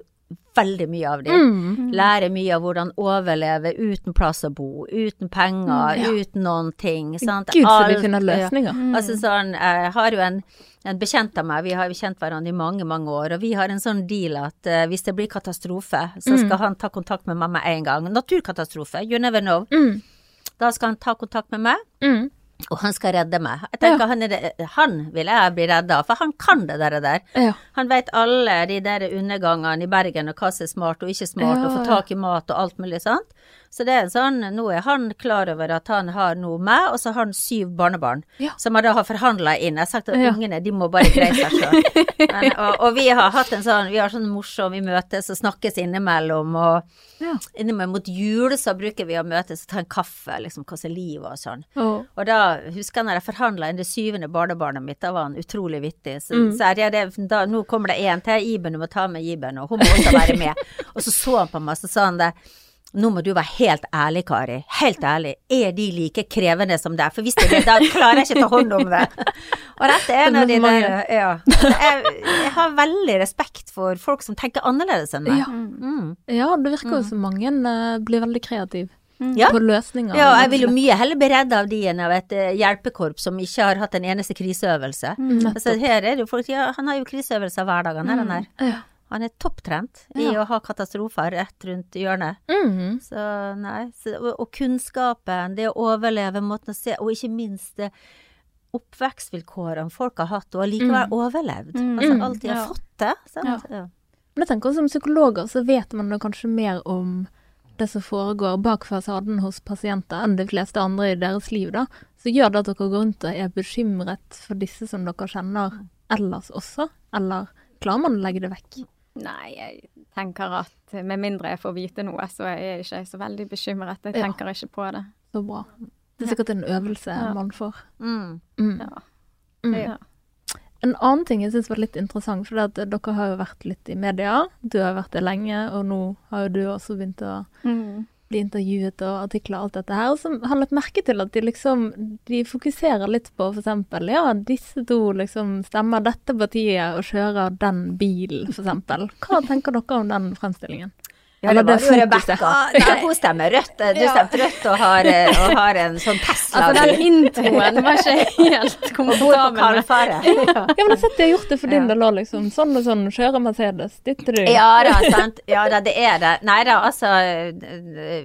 veldig mye av dem. Mm. Lærer mye av hvordan overleve uten plass å bo, uten penger, ja. uten noen ting. Sant? Gud, så vi finner ja. løsninger. Altså sånn, jeg har jo en, en bekjent av meg, vi har jo kjent hverandre i mange, mange år, og vi har en sånn deal at uh, hvis det blir katastrofe, så skal han ta kontakt med meg med en gang. Naturkatastrofe, you never know. Mm. Da skal han ta kontakt med meg, Mm. Og han skal redde meg. Jeg tenker han, er han vil jeg bli redda, for han kan det der. der. Ja. Han vet alle de der undergangene i Bergen, og hva som er smart og ikke smart, Ja, og få tak i mat og alt mulig sånt. Så det er sånn, nå er han klar over at han har noe med, og så har han syv barnebarn, Ja. som han da har forhandla inn. Jeg har sagt at Ja. ungene, de må bare greie seg sjøl. og, og vi har hatt en sånn, vi har sånn morsom, vi møtes og snakkes innimellom, og Ja. innimellom mot jul så bruker vi å møtes og ta en kaffe, liksom, som er livet og sånn. Og, Og da husker jeg når jeg forhandla inn det syvende barnebarnet mitt, da var han utrolig vittig. Så Mm. sa jeg det, da, nå kommer det en til, Iben, du må ta med Iben, og hun må også være med. og så så han på meg, så sa han det. Nå må du være helt ærlig, Kari. Helt ærlig. Er de like krevende som deg? For hvis de er det, da klarer jeg ikke ta hånd om det. Og dette er en av de er der ja. jeg, jeg har veldig respekt for folk som tenker annerledes enn meg. Ja. Mm. ja, det virker jo som mange eh, blir veldig kreative Ja. på løsninger. Ja, jeg vil jo mye heller bli redd av de enn av et eh, hjelpekorps som ikke har hatt en eneste kriseøvelse. Altså, her er det jo folk, ja, han har jo kriseøvelser hver dag, han er han her. Ja. Han er topptrent i Ja. å ha katastrofer rett rundt hjørnet. Mm. Så nei, så, og, og kunnskapen, det å overleve, måten å se, og ikke minst det oppvekstvilkårene folk har hatt, og allikevel overlevd. Mm. Altså Mm. alt de har Ja. fått til. Sant? Ja. Men jeg tenker også som psykologer så vet man da kanskje mer om det som foregår bak fasaden hos pasienter enn de fleste andre i deres liv, da. Så gjør det at dere går rundt og er bekymret for disse som dere kjenner ellers også? Eller klarer man å legge det vekk? Nei, jeg tenker at med mindre jeg får vite noe, så er jeg ikke så veldig bekymret. Jeg Ja. tenker ikke på det. Så bra. Det er sikkert en øvelse Ja. man får. Mm. Mm. Ja. Mm. Ja. En annen ting jeg syns var litt interessant, for det at dere har jo vært litt i media. Du har vært det lenge, og nå har jo du også begynt å Mm. Bli intervjuet og artikler og alt dette her. Og så har jeg lagt merke til at de liksom de fokuserer litt på eksempel ja, disse to liksom stemmer dette partiet og kjører den bilen, eksempel. Hva tenker dere om den fremstillingen? Ja, det var jo. Rebekka. Hun stemmer rødt. Du stemte rødt og har, eh, og har en sånn Tesla. Altså, den introen var ikke helt komfortabel ja. Ja, men jeg har sett de har gjort det for din Ja. del òg, liksom. Sånn og sånn, kjører Mercedes. Dytter du? Ja da, sant. Ja da, det er det. Nei da, altså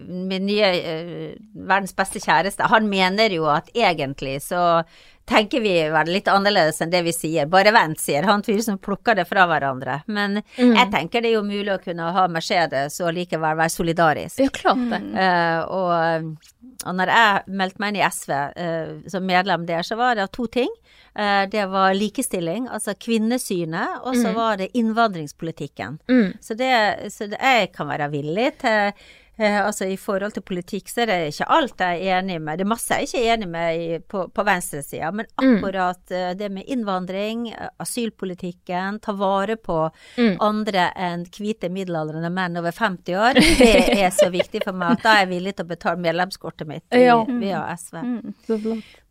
Min nye eh, verdens beste kjæreste, han mener jo at egentlig så tenker vi vel litt annerledes enn det vi sier. Bare vent, sier han fyren som plukker det fra hverandre. Men Mm. jeg tenker det er jo mulig å kunne ha Mercedes og likevel være solidarisk. Ja, klart det. Eh, og, og når jeg meldte meg inn i SV uh, som medlem der, så var det to ting. Uh, det var likestilling, altså kvinnesynet, og så var det innvandringspolitikken. Mm. Så, det, så det, jeg kan være villig til eh, Altså i forhold til politikk så er det ikke alt jeg er enig med. Det er masse jeg ikke er enig med i, på, på venstresida, men akkurat eh, det med innvandring, eh, asylpolitikken, ta vare på Mm. andre enn hvite middelaldrende menn over 50 år, det er så viktig for meg at da er jeg villig til å betale medlemskortet mitt i, Ja. via SV. Mm.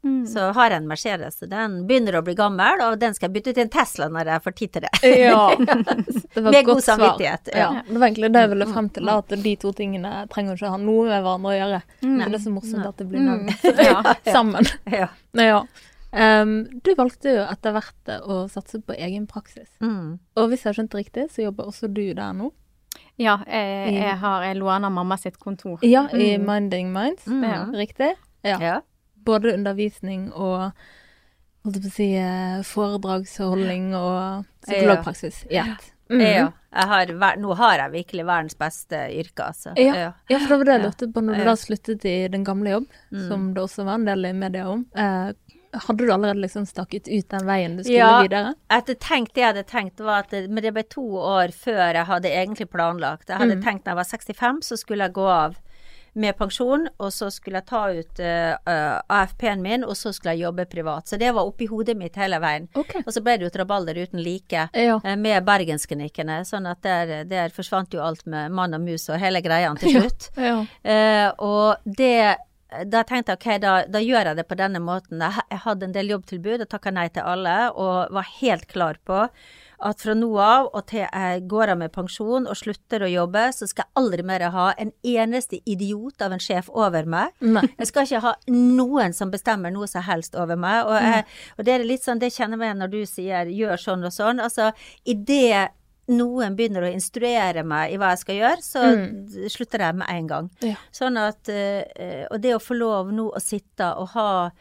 Så. Så har jeg en Mercedes, den begynner å bli gammel, og den skal jeg bytte til en Tesla når jeg får tid til det. Ja. Det var Med god samvittighet, ja. Ja. Det var egentlig det jeg ville frem til, at de to tingene trenger ikke å ha noe med hverandre å gjøre. Så det er så morsomt at det blir nevnt Ja. sammen. Ja. Ja. Um, du valgte jo etter hvert å satse på egen praksis. Mm. Og hvis jeg har skjønt det riktig, så jobber også du der nå? Ja, jeg, jeg, har, jeg låner mamma sitt kontor. Ja, i Minding Minds. Mm. Riktig? Ja. Ja. Både undervisning og holdt jeg på å si foredragsholdning og psykologpraksis i ett. Mhm. Ja. Jeg har, nå har jeg virkelig verdens beste yrke, altså. Ja. Ja, for det var det jeg lurte på når du da sluttet i din gamle jobb, som det også var en del i media om. Eh, hadde du allerede liksom stakket ut den veien du skulle Ja. videre? Ja, tenkt, det jeg hadde tenkt var at det, Men det ble to år før jeg hadde egentlig planlagt. Jeg hadde tenkt når jeg var 65, så skulle jeg gå av med pensjon, og så skulle jeg ta ut eh, eh, AFP-en min, og så skulle jeg jobbe privat. Så det var oppi hodet mitt hele veien. Okay. Og så ble det jo trabalder uten like Ja. uh, med bergensklinikkene, sånn at der, der forsvant jo alt med mann og mus og hele greia til slutt. Ja. Uh, og det da tenkte jeg ok, da, da gjør jeg det på denne måten. Jeg, jeg hadde en del jobbtilbud og takka nei til alle, og var helt klar på at fra nå av og til jeg går av med pensjon og slutter å jobbe, så skal jeg aldri mer ha en eneste idiot av en sjef over meg. Nei. Jeg skal ikke ha noen som bestemmer noe som helst over meg. Og, jeg, og det er litt sånn, det kjenner jeg når du sier 'gjør sånn og sånn'. Altså, i det noen begynner å instruere meg i hva jeg skal gjøre, så mm. slutter jeg med en gang. Ja. Sånn at eh, Og det å få lov nå å sitte og ha eh,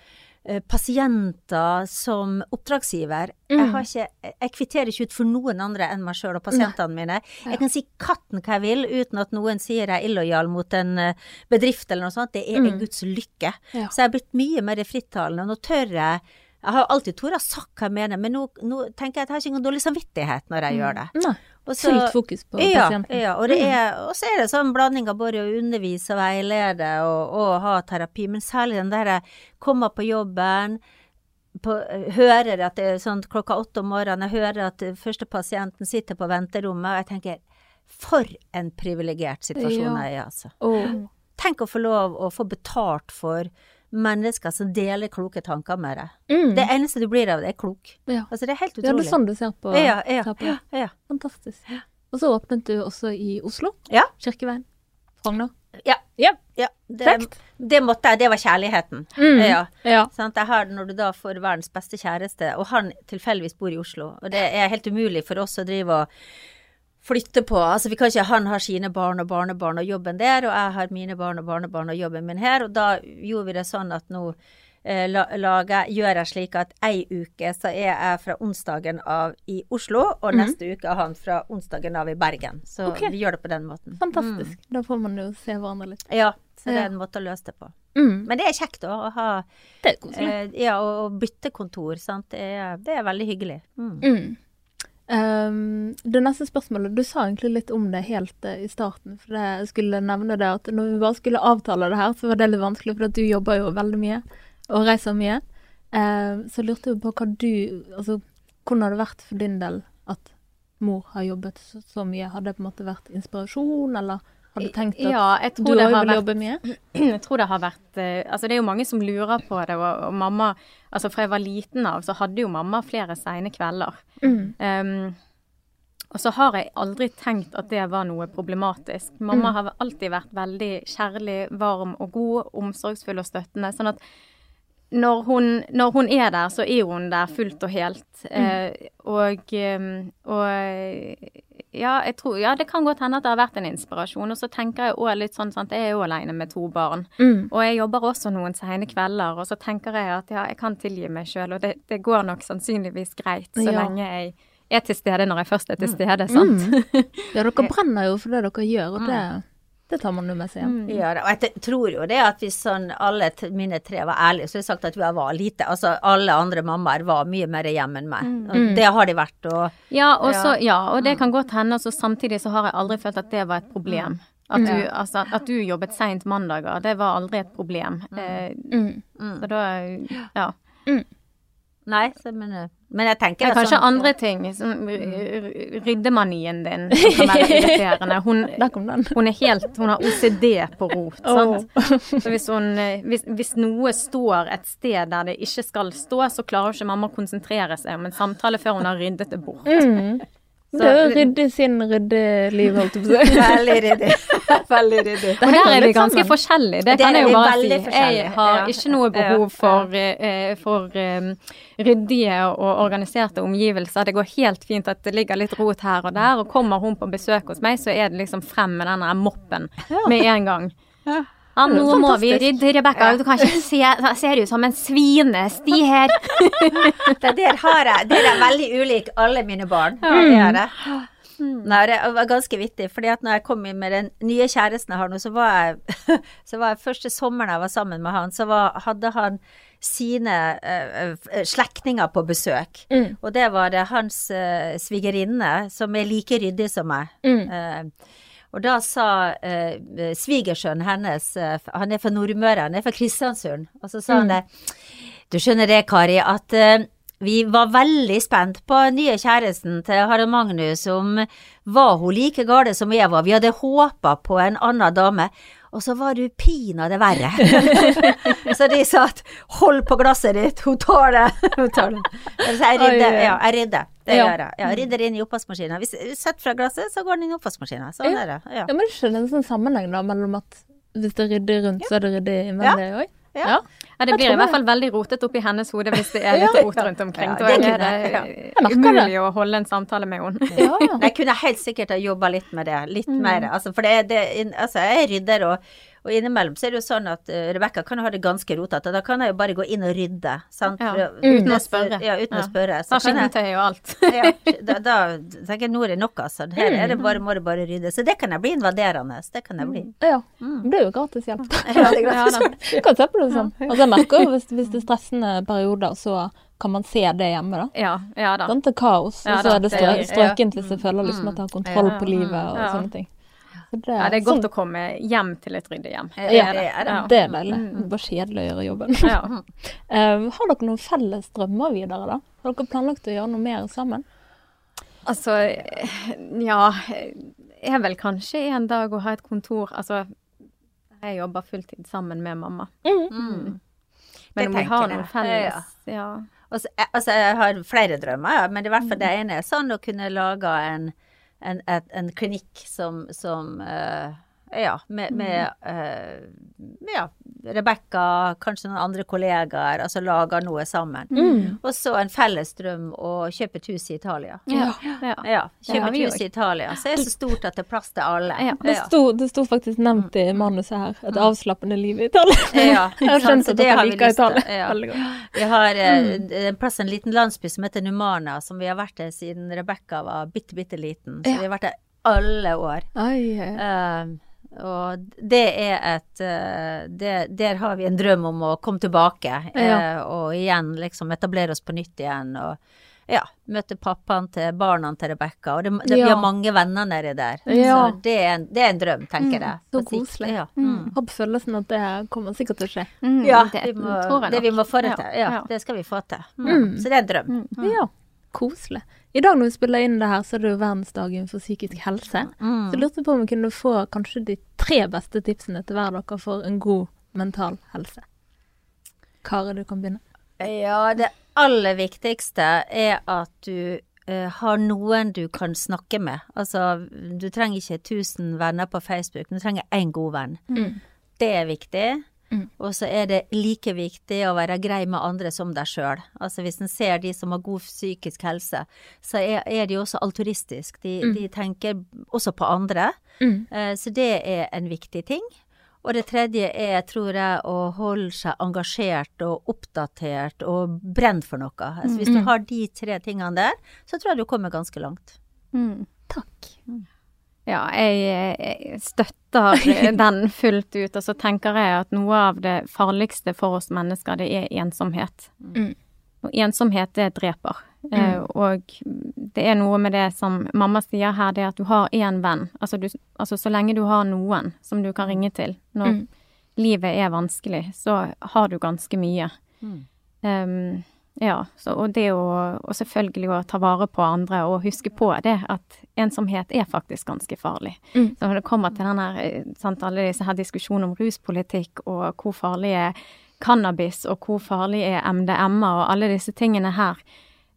pasienter som oppdragsgiver Jeg har ikke Jeg kvitterer ikke ut for noen andre enn meg sjøl og pasientene mine. Jeg kan si katten hva jeg vil uten at noen sier jeg er illojal mot en eh, bedrift eller noe sånt. Det er en Guds lykke. Ja. Så jeg har blitt mye mer frittalende, nå tør jeg Jeg har alltid tort å sagt hva jeg mener, men nå, nå tenker jeg at jeg har ikke engang dårlig samvittighet når jeg gjør det. Nei. Fullt fokus på ja, pasienten. ja, og, det er, og så er det sånn blanding av både å undervise og veilede og, og ha terapi, men særlig den derre komme på jobben, på, hører at det er sånn klokka åtte om morgenen, jeg hører at første pasienten sitter på venterommet, og jeg tenker for en privilegert situasjon Ja. jeg er i, altså. Oh. Tenk å få lov å få betalt for mennesker som deler kloke tanker med deg. Mm. Det eneste du blir av det, er klok. Ja. Altså, det er helt ja, det utrolig. er sånn du ser på, ja, ja, ja, ja. Fantastisk. Og så åpnet du også i Oslo. Ja. Kirkeveien. Frogner. Ja. Ja. Ja, det, det måtte jeg, det var kjærligheten. Mm. Ja. Ja. Sant? Jeg har, når du da får verdens beste kjæreste, og han tilfeldigvis bor i Oslo, og det er helt umulig for oss å drive og flytte på. Altså, vi kan ikke, Han har sine barn og barnebarn og jobben der, og jeg har mine barn og barnebarn og jobben min her, og da gjorde vi det sånn at nå eh, lager, gjør jeg slik at ei uke så er jeg fra onsdagen av i Oslo, og neste uke er han fra onsdagen av i Bergen. Så okay. vi gjør det på den måten. Fantastisk. Da får man jo se hverandre litt. Ja, så det er en måte å løse det på. Mm. Men det er kjekt da, å ha eh, Ja, å, å bytte kontor, sant. Det er, det er veldig hyggelig. Mm. Um, det neste spørsmålet, du sa egentlig litt om det helt uh, i starten. For jeg skulle nevne det at når vi bare skulle avtale det her, så var det litt vanskelig, for du jobber jo veldig mye og reiser mye. Uh, så lurte jeg på hva du Altså, hvordan har det vært for din del at mor har jobbet så, så mye? Har det på en måte vært inspirasjon, eller har du tenkt at Ja, du òg vil vært jobbe mye? Jeg tror det har vært eh, Altså, det er jo mange som lurer på det, og, og mamma Altså, fra jeg var liten av, så hadde jo mamma flere seine kvelder. Mm. Um, og så har jeg aldri tenkt at det var noe problematisk. Mamma har alltid vært veldig kjærlig, varm og god, omsorgsfull og støttende. Sånn at når hun, når hun er der, så er hun der fullt og helt. Eh, og, og ja, jeg tror, ja, det kan godt hende at det har vært en inspirasjon. Og så tenker jeg òg litt sånn sant, jeg er jo alene med to barn. Mm. Og jeg jobber også noen sene kvelder, og så tenker jeg at ja, jeg kan tilgi meg sjøl, og det, det går nok sannsynligvis greit så Ja. lenge jeg er til stede når jeg først er til stede, sant. Ja, dere brenner jo for det dere gjør, og det, det tar man jo med seg hjem. Ja, og jeg tror jo det at hvis sånn alle mine tre var ærlige, så har jeg sagt at vi var lite. Altså alle andre mammaer var mye mer hjemme enn meg. Og det har de vært, og Ja, og, så, ja, og Mm. det kan godt hende, og så samtidig så har jeg aldri følt at det var et problem. At du, altså, at du jobbet seint mandager, det var aldri et problem. Eh, Mm. Så da, ja. Nei, så, men, eh, men jeg tenker Det er kanskje sånn- andre ting, som ryddemanien din, som kan være irriterende. Hun, Der kom den. hun er helt Hun har OCD på rot, sant. Så hvis, hun, eh, hvis, hvis noe står et sted der det ikke skal stå, så klarer ikke mamma å konsentrere seg om en samtale før hun har ryddet det bort. Mm. Det er jo rydde sin ryddeliv, holdt jeg på å si. Veldig ryddig. Veldig ryddig. Og der er vi ganske sammen. forskjellige, det det kan jeg jo bare si. Jeg har ja. ikke noe behov for, eh, for eh, ryddige og organiserte omgivelser. Det går helt fint at det ligger litt rot her og der, og kommer hun på besøk hos meg, så er det liksom frem med denne moppen med en gang. Ja, nå må vi rydde, Rebekka. Du kan ikke se, ser ut som en svinesti her. Det der har jeg. Der er veldig ulik alle mine barn. Det er det. Nei, det var ganske vittig, fordi at når jeg kom inn med den nye kjæresten jeg har nå, så var jeg, så var jeg første sommeren jeg var sammen med han, så var, hadde han sine uh, slektninger på besøk. Mm. Og det var det hans uh, svigerinne, som er like ryddig som meg. Mm. Eh, og da sa eh, svigersønnen hennes, eh, han er fra Nordmøre, han er fra Kristiansund, og så sa han det Du skjønner det, Kari, at eh, vi var veldig spent på nye kjæresten til Harald Magnus, om var hun like gale som jeg var. Vi hadde håpa på en annen dame, og så var du pinadø verre. så de sa at hold på glasset ditt, hun tar det. Hun tar det. Så jeg rydder, ja, jeg rydder. Det Ja. gjør jeg. Ja, rydder inn i oppvaskmaskinen. Hvis du setter fra glasset, så går den inn i oppvaskmaskinen. Sånn Ja. er det. Ja. Ja, men det skjønner en sånn sammenheng da, mellom at hvis det rydder rundt, så er det ryddig innvendig òg? Ja. Ja. Ja, det blir i hvert fall veldig rotet oppi hennes hode hvis det er litt Ja. rot rundt omkring. Ja, det er det. Det. umulig å holde en samtale med henne. Ja. Jeg kunne helt sikkert ha jobba litt med det, litt Mm. mer. Altså, for det, det, altså, jeg er rydder, og, og innimellom så er det jo sånn at uh, Rebekka kan ha det ganske rotete, da kan jeg jo bare gå inn og rydde, sant. Ja, uten å spørre. Ja, uten Ja. å spørre. Så skinnetøy og alt. ja, da, da tenker jeg nå er det nok, altså. Her er det bare, må det bare rydde. Så det kan jeg bli invaderende. Det kan jeg bli. ja. Det er jo gratis hjelp. Ja, det er kan se på det sånn. Altså, jeg merker jo hvis, hvis det er stressende perioder, så kan man se det hjemme, da. Ja, ja da. Sånn er kaos, Ja og så er det det strø strøkent hvis jeg føler liksom at jeg har kontroll Ja. på livet og Ja. sånne ting. Så er, Ja, det er godt sånn, å komme hjem til et ryddig hjem. Ja, Det er det. Ja. det er deilig. Bare kjedelig å gjøre jobben. Ja. uh, har dere noen felles drømmer videre, da? Har dere planlagt å gjøre noe mer sammen? Altså, ja Er vel kanskje en dag å ha et kontor Altså, jeg jobber fulltid sammen med mamma. Mm. Men om vi har noen felles Ja. Altså, jeg, altså, jeg har flere drømmer, ja, men i hvert fall det ene er sånn å kunne lage en, en, en klinikk som, som eh, ja, med, med eh, ja, Rebekka, kanskje noen andre kollegaer, altså lager noe sammen. Og så en felles drøm å kjøpe et hus i Italia. Ja. ja. Ja, kjøpe et hus i Italia. Så er det så stort at det er plass til alle. Ja. Det sto, det sto faktisk nevnt i manuset her. Et avslappende liv i Italia. Ja, Jeg har skjønt at det dere har vi liker. Italia. Ja. Veldig godt. Vi har eh, en plass, en liten landsby som heter Numana, som vi har vært der siden Rebekka var bitte, bitte liten. Så Ja. vi har vært der alle år. Ai, ai, ai. Og det er et eh, det, Der har vi en drøm om å komme tilbake, eh, Ja. og igjen liksom etablere oss på nytt igjen. og ja, møte pappaen til barna til Rebekka. Og det, det, vi har mange venner nedi der. Ja. Så det er, en, det er en drøm, tenker jeg. så koselig. Ja. Mm. Har på følelsen at det kommer sikkert til å skje. Mm, Ja, det vi må, det vi må få det til. Ja, ja. det skal vi få til. Mm. Så det er en drøm. Ja, koselig. I dag når vi spiller inn det her, så er det jo verdensdagen for psykisk helse. Mm. Så jeg lurte på om vi kunne få kanskje de tre beste tipsene til hver dere for en god mental helse. Kari, du kan begynne. Ja, det aller viktigste er at du uh, har noen du kan snakke med. Altså, du trenger ikke 1000 venner på Facebook, du trenger én god venn. Mm. Det er viktig. Mm. Og så er det like viktig å være grei med andre som deg sjøl. Altså hvis en ser de som har god psykisk helse, så er, er de også altruistiske. De, Mm. de tenker også på andre. Mm. Eh, Så det er en viktig ting. Og det tredje er, tror jeg, å holde seg engasjert og oppdatert og brent for noe. Altså hvis du Mm. har de tre tingene der, så tror jeg du kommer ganske langt. Mm. Takk. Ja, jeg, jeg støtter den fullt ut. Og så tenker jeg at noe av det farligste for oss mennesker, det er ensomhet. Mm. Og ensomhet, det dreper. Mm. og det er noe med det som mamma sier her, det er at du har én venn. Altså, du, altså så lenge du har noen som du kan ringe til når Mm. livet er vanskelig, så har du ganske mye. Um, ja, så, og det å og selvfølgelig å ta vare på andre og huske på det at ensomhet er faktisk ganske farlig. Mm. Så når det kommer til denne, eh, sant, alle disse her diskusjonene om ruspolitikk og hvor farlig er cannabis og hvor farlig er MDMA og alle disse tingene her,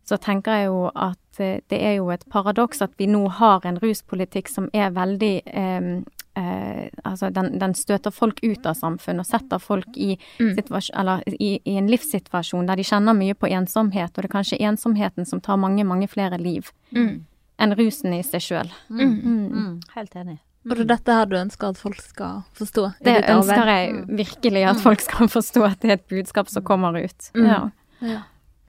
så tenker jeg jo at eh, det er jo et paradoks at vi nå har en ruspolitikk som er veldig eh, eh, Altså, den, den støter folk ut av samfunnet og setter folk i, Mm. eller i, i en livssituasjon der de kjenner mye på ensomhet, og det er kanskje ensomheten som tar mange, mange flere liv Mm. enn rusen i seg sjøl. Mm. Mm. Mm. Helt enig. Og det er dette her du ønsker at folk skal forstå? i Det ditt ønsker jeg virkelig at folk skal forstå, at det er et budskap som kommer ut. Mm. Ja. Ja.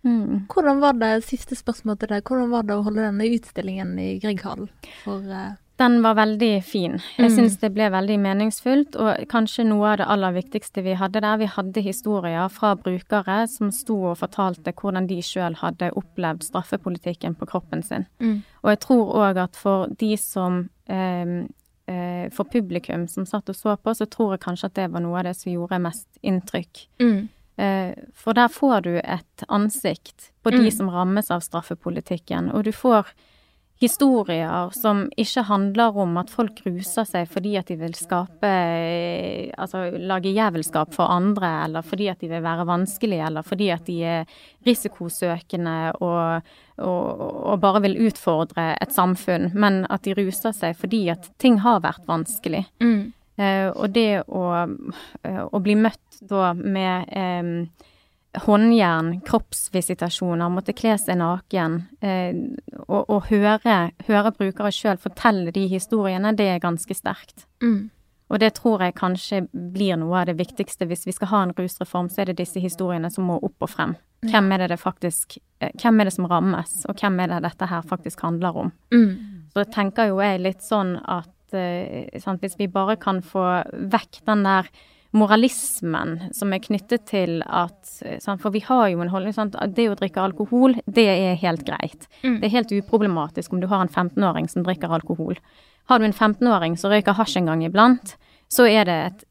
Mm. Hvordan var det, siste spørsmål til deg, hvordan var det å holde denne utstillingen i Grieghallen for eh, Den var veldig fin. Jeg Mm. syns det ble veldig meningsfullt, og kanskje noe av det aller viktigste vi hadde der. Vi hadde historier fra brukere som sto og fortalte hvordan de sjøl hadde opplevd straffepolitikken på kroppen sin. mm. Og jeg tror òg at for de som eh, eh, For publikum som satt og så på, så tror jeg kanskje at det var noe av det som gjorde mest inntrykk. Mm. Eh, For der får du et ansikt på de Mm. som rammes av straffepolitikken, og du får historier som ikke handler om at folk ruser seg fordi at de vil skape eh, Altså lage jævelskap for andre, eller fordi at de vil være vanskelige, eller fordi at de er risikosøkende og, og, og bare vil utfordre et samfunn, men at de ruser seg fordi at ting har vært vanskelig. Mm. Eh, og det å, eh, å bli møtt da med eh, håndjern, kroppsvisitasjoner, måtte kle seg naken, eh, og, og høre, høre brukere sjøl fortelle de historiene, det er ganske sterkt. Mm. Og det tror jeg kanskje blir noe av det viktigste. Hvis vi skal ha en rusreform, så er det disse historiene som må opp og frem. Hvem er det det faktisk eh, Hvem er det som rammes, og hvem er det dette her faktisk handler om? Mm. Så tenker jo jeg litt sånn at eh, sant, hvis vi bare kan få vekk den der moralismen som er knyttet til at eh, For vi har jo en holdning sånn at det å drikke alkohol, det er helt greit. Mm. Det er helt uproblematisk om du har en 15-åring som drikker alkohol. Har du en 15-åring som røyker hasj en gang iblant, så er det et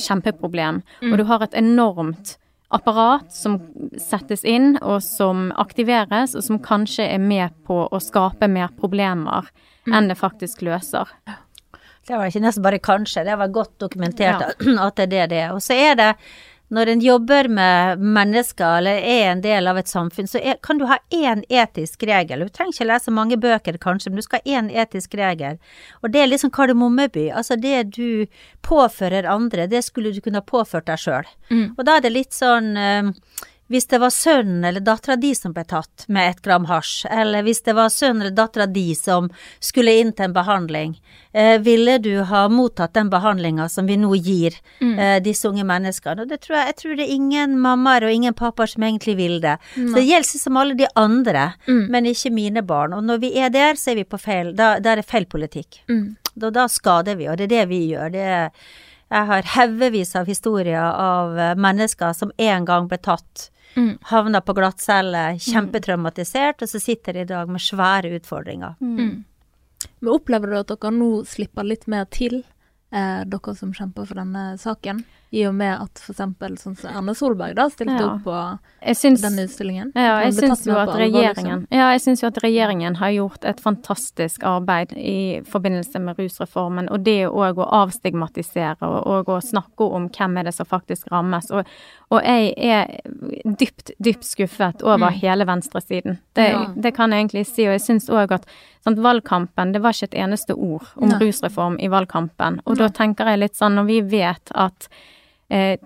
kjempeproblem. kjempeproblem. Og du har et enormt apparat som settes inn, og som aktiveres, og som kanskje er med på å skape mer problemer enn det faktisk løser. Det var ikke nesten bare kanskje, det var godt dokumentert at det er det det er. Og så er det, når en jobber med mennesker eller er en del av et samfunn, så er, kan du ha én etisk regel. Du trenger ikke lese mange bøker kanskje, men du skal ha én etisk regel. Og det er liksom kardemommeby. Altså det du påfører andre, det skulle du kunne ha påført deg sjøl. Mm. Og da er det litt sånn eh, hvis det var sønnen eller dattera di som ble tatt med ett gram hasj, eller hvis det var sønnen eller dattera di som skulle inn til en behandling, eh, ville du ha mottatt den behandlinga som vi nå gir eh, disse unge menneskene? Og det tror jeg, jeg tror det er ingen mammaer og ingen pappaer som egentlig vil det. Så det gjelder som alle de andre, Mm. men ikke mine barn. Og når vi er der, så er vi på feil, da, da er det feil politikk. Mm. Da, da skader vi, og det er det vi gjør. Det er, jeg har haugevis av historier av mennesker som en gang ble tatt, Mm. havna på glattcelle, kjempetraumatisert, og så sitter de i dag med svære utfordringer. Mm. Men opplever du at dere nå slipper litt mer til, eh, dere som kjemper for denne saken? I og med at eksempel sånn som Erna Solberg da stilte Ja. opp på syns den utstillingen? Ja, jeg syns jo at på liksom. regjeringen Ja, jeg syns jo at regjeringen har gjort et fantastisk arbeid i forbindelse med rusreformen, og det òg å avstigmatisere og, og å snakke om hvem er det som faktisk rammes. Og, og jeg er dypt, dypt skuffet over Mm. hele venstresiden. Det, Ja. det kan jeg egentlig si, og jeg syns òg at sånn, valgkampen, det var ikke et eneste ord om Nei. rusreform i valgkampen, og da tenker jeg litt sånn, når vi vet at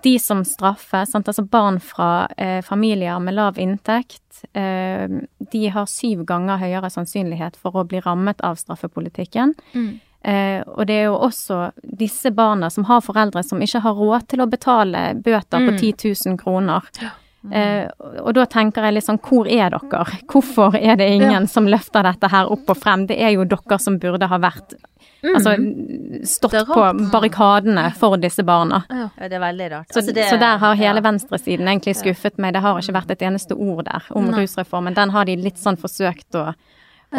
de som straffes, sant? altså barn fra eh, familier med lav inntekt, eh, de har syv ganger høyere sannsynlighet for å bli rammet av straffepolitikken. Eh, og det er jo også disse barna som har foreldre som ikke har råd til å betale bøter på 10 000 kroner. Eh, og da tenker jeg litt sånn, hvor er dere? Hvorfor er det ingen som løfter dette her opp og frem? Det er jo dere som burde ha vært Altså stått er på barrikadene for disse barna. Ja. Det er veldig rart. Så, Altså, det- så der har hele ja. venstresiden egentlig skuffet meg. Det har ikke vært et eneste ord der om Nei. rusreformen. Den har de litt sånn forsøkt å, og,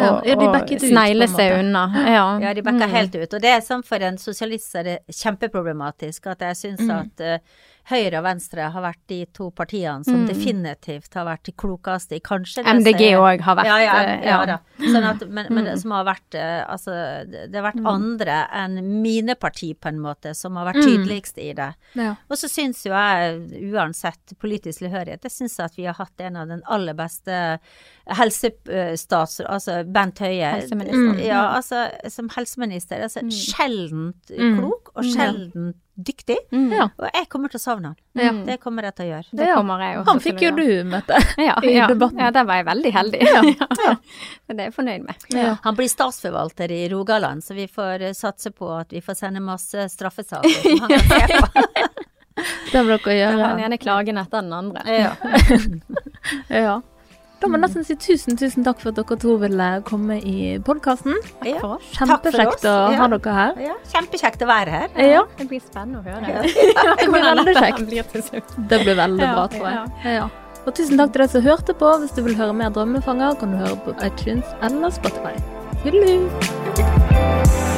Ja, ut, snegle på en seg måte. unna. Ja. Ja, de backer Mm. helt ut. Og det er sånn for en sosialist er det kjempeproblematisk at jeg syns Mm. at eh, Høyre og Venstre har vært de to partiene som Mm. definitivt har vært de klokeste i kanskje MDG òg har vært ja, ja, ja, ja. Sånn at, men, men Mm. det som har vært eh, Altså, det har vært Mm. andre enn mine parti, på en måte, som har vært Mm. tydeligst i det. Ja. Og så syns jo jeg, uansett politisk tilhørighet, jeg syns at vi har hatt en av den aller beste helsestatsråd, Altså Bent Høie. Helseminister. Ja, altså som helseminister. Altså sjeldent klok og sjeldent dyktig. Mm. Ja. Og jeg kommer til å savne han. Ja. Det kommer jeg til å gjøre. Det kommer jeg også Han fikk jo du møte. ja, i ja. debatten. Ja, der var jeg veldig heldig. Ja, ja. Det er jeg fornøyd med. Ja. Han blir statsforvalter i Rogaland, så vi får eh, satse på at vi får sende masse straffesaker som han kan se på. Det må dere Den gjøre. ene klagen etter den andre. Ja. Da må jeg nesten si tusen, tusen takk for at dere to ville komme i podkasten. Ja. Kjempekjekt å ha Ja. dere her. ja, kjempekjekt å være her. Ja, Det blir spennende å høre. Ja. det blir veldig kjekt. Det blir veldig bra, tror jeg. ja. Ja. Og tusen takk til deg som hørte på. Hvis du vil høre mer Drømmefanger, kan du høre på iTunes eller Spotify. Hyggelig.